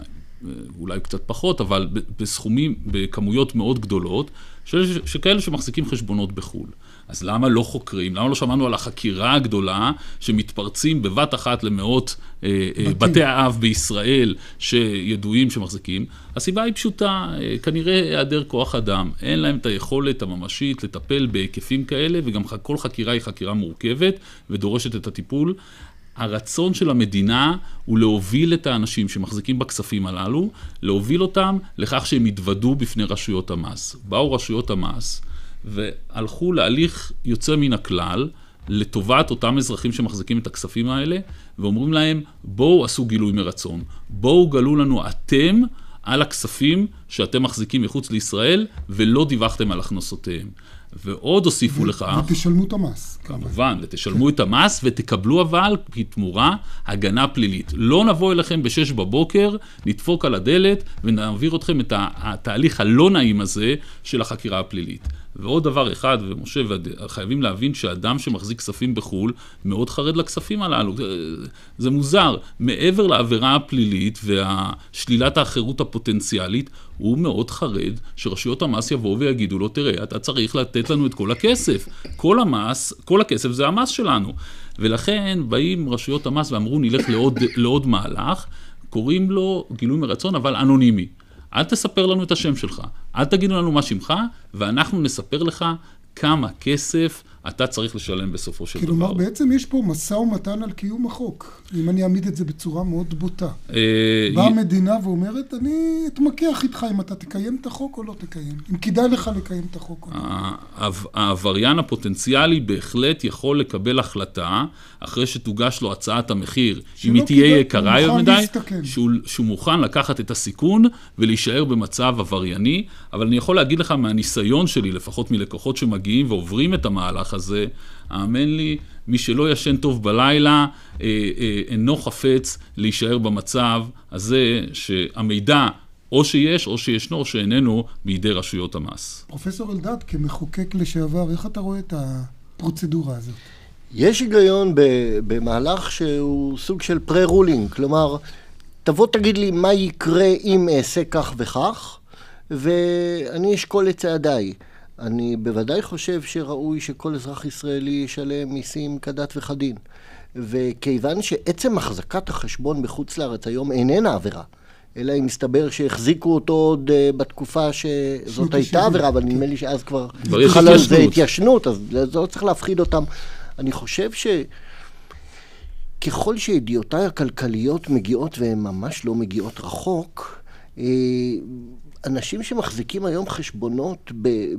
אולי קצת פחות, אבל בסכומים, בכמויות מאוד גדולות, של, שכאלה שמחזיקים חשבונות בחו"ל. אז למה לא חוקרים? למה לא שמענו על החקירה הגדולה שמתפרצים בבת אחת למאות אה, אה, בתי האב בישראל שידועים שמחזיקים? הסיבה היא פשוטה, אה, כנראה היעדר כוח אדם. אין להם את היכולת הממשית לטפל בהיקפים כאלה, וגם כל חקירה היא חקירה מורכבת ודורשת את הטיפול. הרצון של המדינה הוא להוביל את האנשים שמחזיקים בכספים הללו, להוביל אותם לכך שהם יתוודו בפני רשויות המס. באו רשויות המס והלכו להליך יוצא מן הכלל לטובת אותם אזרחים שמחזיקים את הכספים האלה, ואומרים להם, בואו עשו גילוי מרצון, בואו גלו לנו אתם על הכספים שאתם מחזיקים מחוץ לישראל ולא דיווחתם על הכנסותיהם. ועוד הוסיפו לכך... ותשלמו את המס. כמובן, ותשלמו את המס ותקבלו אבל כתמורה הגנה פלילית. לא נבוא אליכם בשש בבוקר, נדפוק על הדלת ונעביר אתכם את התהליך הלא נעים הזה של החקירה הפלילית. ועוד דבר אחד, ומשה, חייבים להבין שאדם שמחזיק כספים בחו"ל, מאוד חרד לכספים הללו. זה מוזר. מעבר לעבירה הפלילית ושלילת החירות הפוטנציאלית, הוא מאוד חרד שרשויות המס יבואו ויגידו לו, תראה, אתה צריך לתת לנו את כל הכסף. כל המס, כל הכסף זה המס שלנו. ולכן באים רשויות המס ואמרו, נלך לעוד, לעוד מהלך, קוראים לו גילוי מרצון, אבל אנונימי. אל תספר לנו את השם שלך, אל תגידו לנו מה שמך, ואנחנו נספר לך כמה כסף אתה צריך לשלם בסופו של כלומר, דבר. כלומר, בעצם יש פה משא ומתן על קיום החוק, אם אני אעמיד את זה בצורה מאוד בוטה. אה, באה המדינה ואומרת, אני אתמקח איתך אם אתה תקיים את החוק או לא תקיים, אם כדאי לך לקיים את החוק או לא. העבריין הפוטנציאלי בהחלט יכול לקבל החלטה, אחרי שתוגש לו הצעת המחיר, אם היא תהיה יקרה יותר מדי, שהוא, שהוא מוכן לקחת את הסיכון ולהישאר במצב עברייני, אבל אני יכול להגיד לך מהניסיון שלי, לפחות מלקוחות שמגיעים ועוברים את המהלך הזה, האמן לי, מי שלא ישן טוב בלילה, אה, אה, אינו חפץ להישאר במצב הזה שהמידע או שיש, או שישנו, או שאיננו, בידי רשויות המס. פרופסור אלדד, כמחוקק לשעבר, איך אתה רואה את הפרוצדורה הזאת? יש היגיון במהלך שהוא סוג של פרה-רולינג, כלומר, תבוא תגיד לי מה יקרה אם אעשה כך וכך, ואני אשקול את צעדיי. אני בוודאי חושב שראוי שכל אזרח ישראלי ישלם מיסים כדת וכדין. וכיוון שעצם החזקת החשבון בחוץ לארץ היום איננה עבירה, אלא אם מסתבר שהחזיקו אותו עוד uh, בתקופה שזאת הייתה עבירה, אבל נדמה לי שאז כבר חלה על זה התיישנות, אז זה לא צריך להפחיד אותם. אני חושב שככל שידיעותיי הכלכליות מגיעות, והן ממש לא מגיעות רחוק, אה, אנשים שמחזיקים היום חשבונות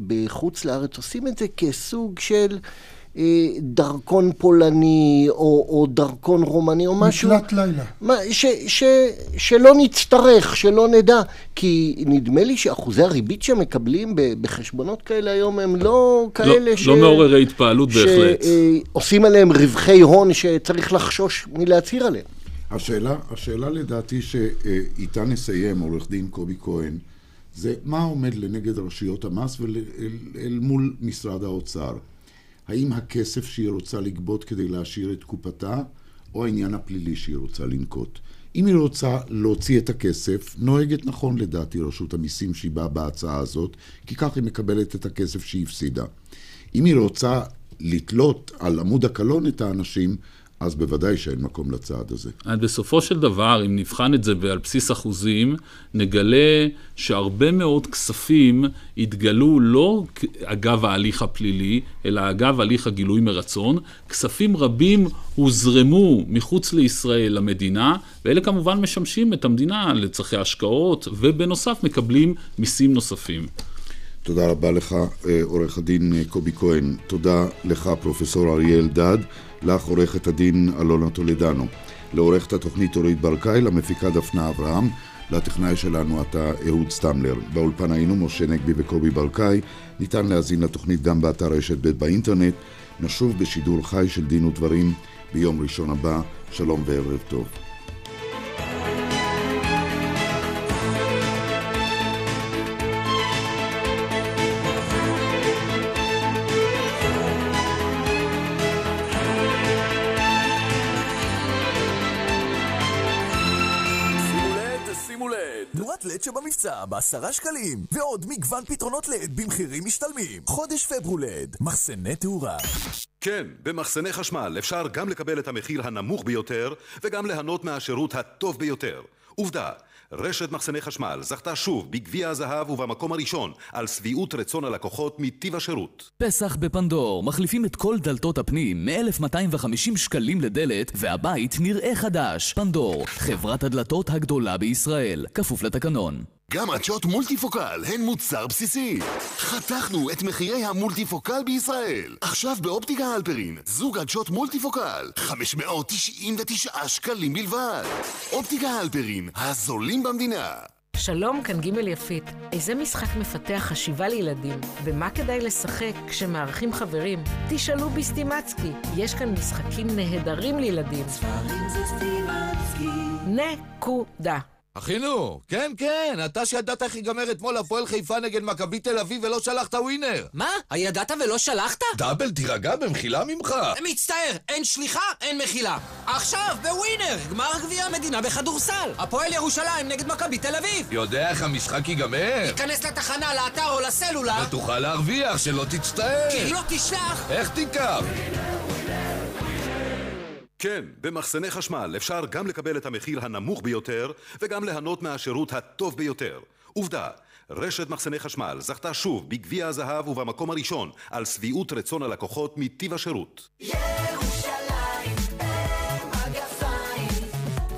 בחוץ לארץ עושים את זה כסוג של אה, דרכון פולני או, או דרכון רומני או משהו. מקלט לילה. מה, ש, ש, שלא נצטרך, שלא נדע. כי נדמה לי שאחוזי הריבית שמקבלים בחשבונות כאלה היום הם לא כאלה לא, ש... לא מעוררי התפעלות בהחלט. שעושים עליהם רווחי הון שצריך לחשוש מלהצהיר עליהם. השאלה, השאלה לדעתי שאיתה נסיים, עורך דין קובי כהן, זה מה עומד לנגד רשויות המס ואל מול משרד האוצר. האם הכסף שהיא רוצה לגבות כדי להשאיר את קופתה, או העניין הפלילי שהיא רוצה לנקוט. אם היא רוצה להוציא את הכסף, נוהגת נכון לדעתי רשות המיסים שהיא באה בהצעה הזאת, כי כך היא מקבלת את הכסף שהיא הפסידה. אם היא רוצה לתלות על עמוד הקלון את האנשים, אז בוודאי שאין מקום לצעד הזה. בסופו של דבר, אם נבחן את זה ועל בסיס אחוזים, נגלה שהרבה מאוד כספים התגלו לא אגב ההליך הפלילי, אלא אגב הליך הגילוי מרצון. כספים רבים הוזרמו מחוץ לישראל למדינה, ואלה כמובן משמשים את המדינה לצרכי השקעות, ובנוסף מקבלים מיסים נוספים. תודה רבה לך, אה, עורך הדין אה, קובי כהן. תודה לך, פרופסור אריה אלדד. לך, עורכת הדין אלונה טולדנו. לעורכת התוכנית אורית ברקאי, למפיקה דפנה אברהם. לטכנאי שלנו אתה אהוד סטמלר. באולפן היינו משה נגבי וקובי ברקאי. ניתן להאזין לתוכנית גם באתר רשת ב' באינטרנט. נשוב בשידור חי של דין ודברים ביום ראשון הבא. שלום וערב טוב. שבמבצע בעשרה שקלים, ועוד מגוון פתרונות לד במחירים משתלמים. חודש פברולד, מחסני תאורה. כן, במחסני חשמל אפשר גם לקבל את המחיר הנמוך ביותר, וגם ליהנות מהשירות הטוב ביותר. עובדה, רשת מחסני חשמל זכתה שוב בגביע הזהב ובמקום הראשון על שביעות רצון הלקוחות מטיב השירות. פסח בפנדור, מחליפים את כל דלתות הפנים מ-1250 שקלים לדלת, והבית נראה חדש. פנדור, חברת הדלתות הגדולה בישראל, כפוף לתקנון. גם עדשות מולטיפוקל הן מוצר בסיסי. חתכנו את מחירי המולטיפוקל בישראל. עכשיו באופטיקה הלפרין, זוג עדשות מולטיפוקל, 599 שקלים בלבד. אופטיקה הלפרין, הזולים במדינה. שלום, כאן ג' יפית. איזה משחק מפתח חשיבה לילדים? במה כדאי לשחק כשמארחים חברים? תשאלו בסטימצקי. יש כאן משחקים נהדרים לילדים. ספרים זה סטימצקי. נקודה. אחינו, כן, כן, אתה שידעת איך ייגמר אתמול הפועל חיפה נגד מכבי תל אביב ולא שלחת ווינר. מה? הידעת ולא שלחת? דאבל, תירגע, במחילה ממך. מצטער, אין שליחה, אין מחילה. עכשיו, בווינר, גמר גביע המדינה בכדורסל. הפועל ירושלים נגד מכבי תל אביב. יודע איך המשחק ייגמר? תיכנס לתחנה, לאתר או לסלולר. ותוכל להרוויח, שלא תצטער. כי לא תשלח. איך תיקח? כן, במחסני חשמל אפשר גם לקבל את המחיר הנמוך ביותר וגם ליהנות מהשירות הטוב ביותר. עובדה, רשת מחסני חשמל זכתה שוב בגביע הזהב ובמקום הראשון על שביעות רצון הלקוחות מטיב השירות. ירושלים, מגפיים,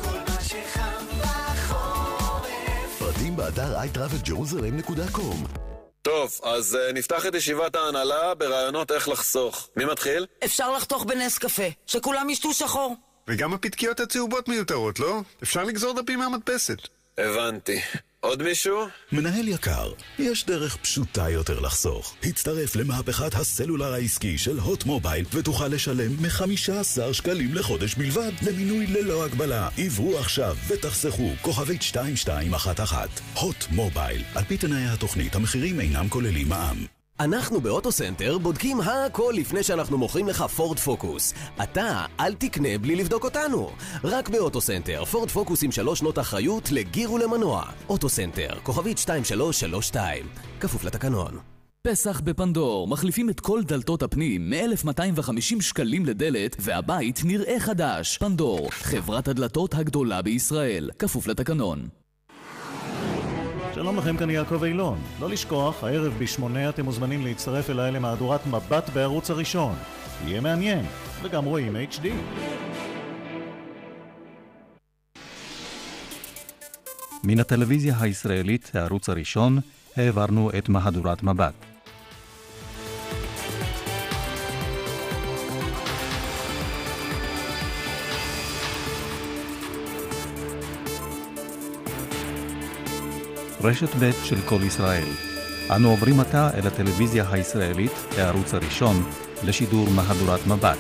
כל מה שחם בחורף. פרטים באתר iTravelJerusalem.com טוב, אז uh, נפתח את ישיבת ההנהלה ברעיונות איך לחסוך. מי מתחיל? אפשר לחתוך בנס קפה, שכולם ישתו שחור. וגם הפתקיות הצהובות מיותרות, לא? אפשר לגזור דפים מהמדפסת. הבנתי. עוד מישהו? מנהל יקר, יש דרך פשוטה יותר לחסוך. הצטרף למהפכת הסלולר העסקי של הוט מובייל ותוכל לשלם מ-15 שקלים לחודש בלבד למינוי ללא הגבלה. עברו עכשיו ותחסכו כוכבית 2211. הוט מובייל, על פי תנאי התוכנית המחירים אינם כוללים מע"מ. אנחנו באוטוסנטר בודקים הכל לפני שאנחנו מוכרים לך פורד פוקוס. אתה, אל תקנה בלי לבדוק אותנו. רק באוטוסנטר, פורד פוקוס עם שלוש שנות אחריות לגיר ולמנוע. אוטוסנטר, כוכבית 2332, כפוף לתקנון. פסח בפנדור, מחליפים את כל דלתות הפנים מ-1250 שקלים לדלת, והבית נראה חדש. פנדור, חברת הדלתות הגדולה בישראל, כפוף לתקנון. שלום לכם, כאן יעקב אילון. לא לשכוח, הערב בשמונה אתם מוזמנים להצטרף אליי למהדורת מבט בערוץ הראשון. יהיה מעניין, וגם רואים HD. מן הטלוויזיה הישראלית, הערוץ הראשון, העברנו את מהדורת מבט. רשת ב' של כל ישראל. אנו עוברים עתה אל הטלוויזיה הישראלית, הערוץ הראשון, לשידור מהדורת מבט.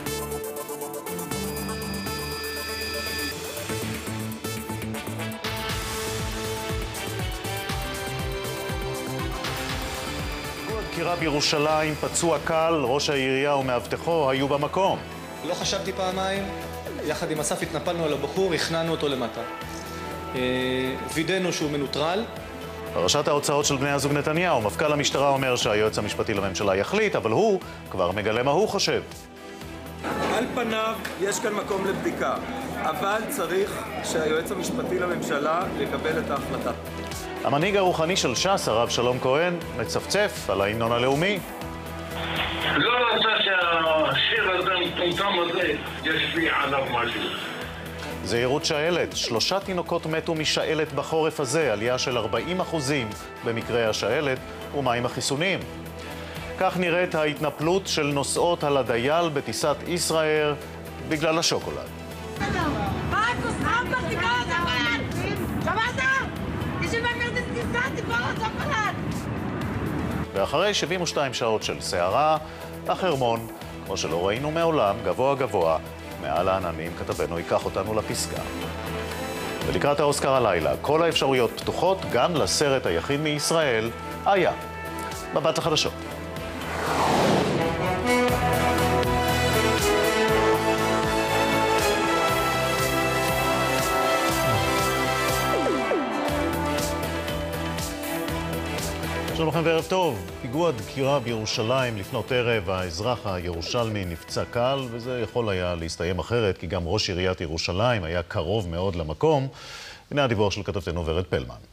דקירה בירושלים, פצוע קל, ראש העירייה ומאבטחו היו במקום. לא חשבתי פעמיים, יחד עם אסף התנפלנו על הבחור, הכנענו אותו למטה. וידאנו שהוא מנוטרל, פרשת ההוצאות של בני הזוג נתניהו, מפכ"ל המשטרה אומר שהיועץ המשפטי לממשלה יחליט, אבל הוא כבר מגלה מה הוא חושב. על פניו יש כאן מקום לבדיקה, אבל צריך שהיועץ המשפטי לממשלה יקבל את ההחלטה. המנהיג הרוחני של ש"ס, הרב שלום כהן, מצפצף על ההמנון הלאומי. לא רצה שהשיר הזה המטומטם הזה ישפיע עליו משהו. זהירות שעלת, שלושה תינוקות מתו משעלת בחורף הזה, עלייה של 40 אחוזים במקרה השעלת, ומה עם החיסונים? כך נראית ההתנפלות של נוסעות על הדייל בטיסת ישראייר בגלל השוקולד. ואחרי 72 שעות של סערה, החרמון, כמו שלא ראינו מעולם, גבוה גבוה, מעל העננים, כתבנו ייקח אותנו לפסגה. ולקראת האוסקר הלילה, כל האפשרויות פתוחות גם לסרט היחיד מישראל, איה. מבט לחדשות. שלום לכם וערב טוב. פיגוע דקירה בירושלים לפנות ערב, האזרח הירושלמי נפצע קל, וזה יכול היה להסתיים אחרת, כי גם ראש עיריית ירושלים היה קרוב מאוד למקום. הנה הדיווח של כתבתנו ורד פלמן.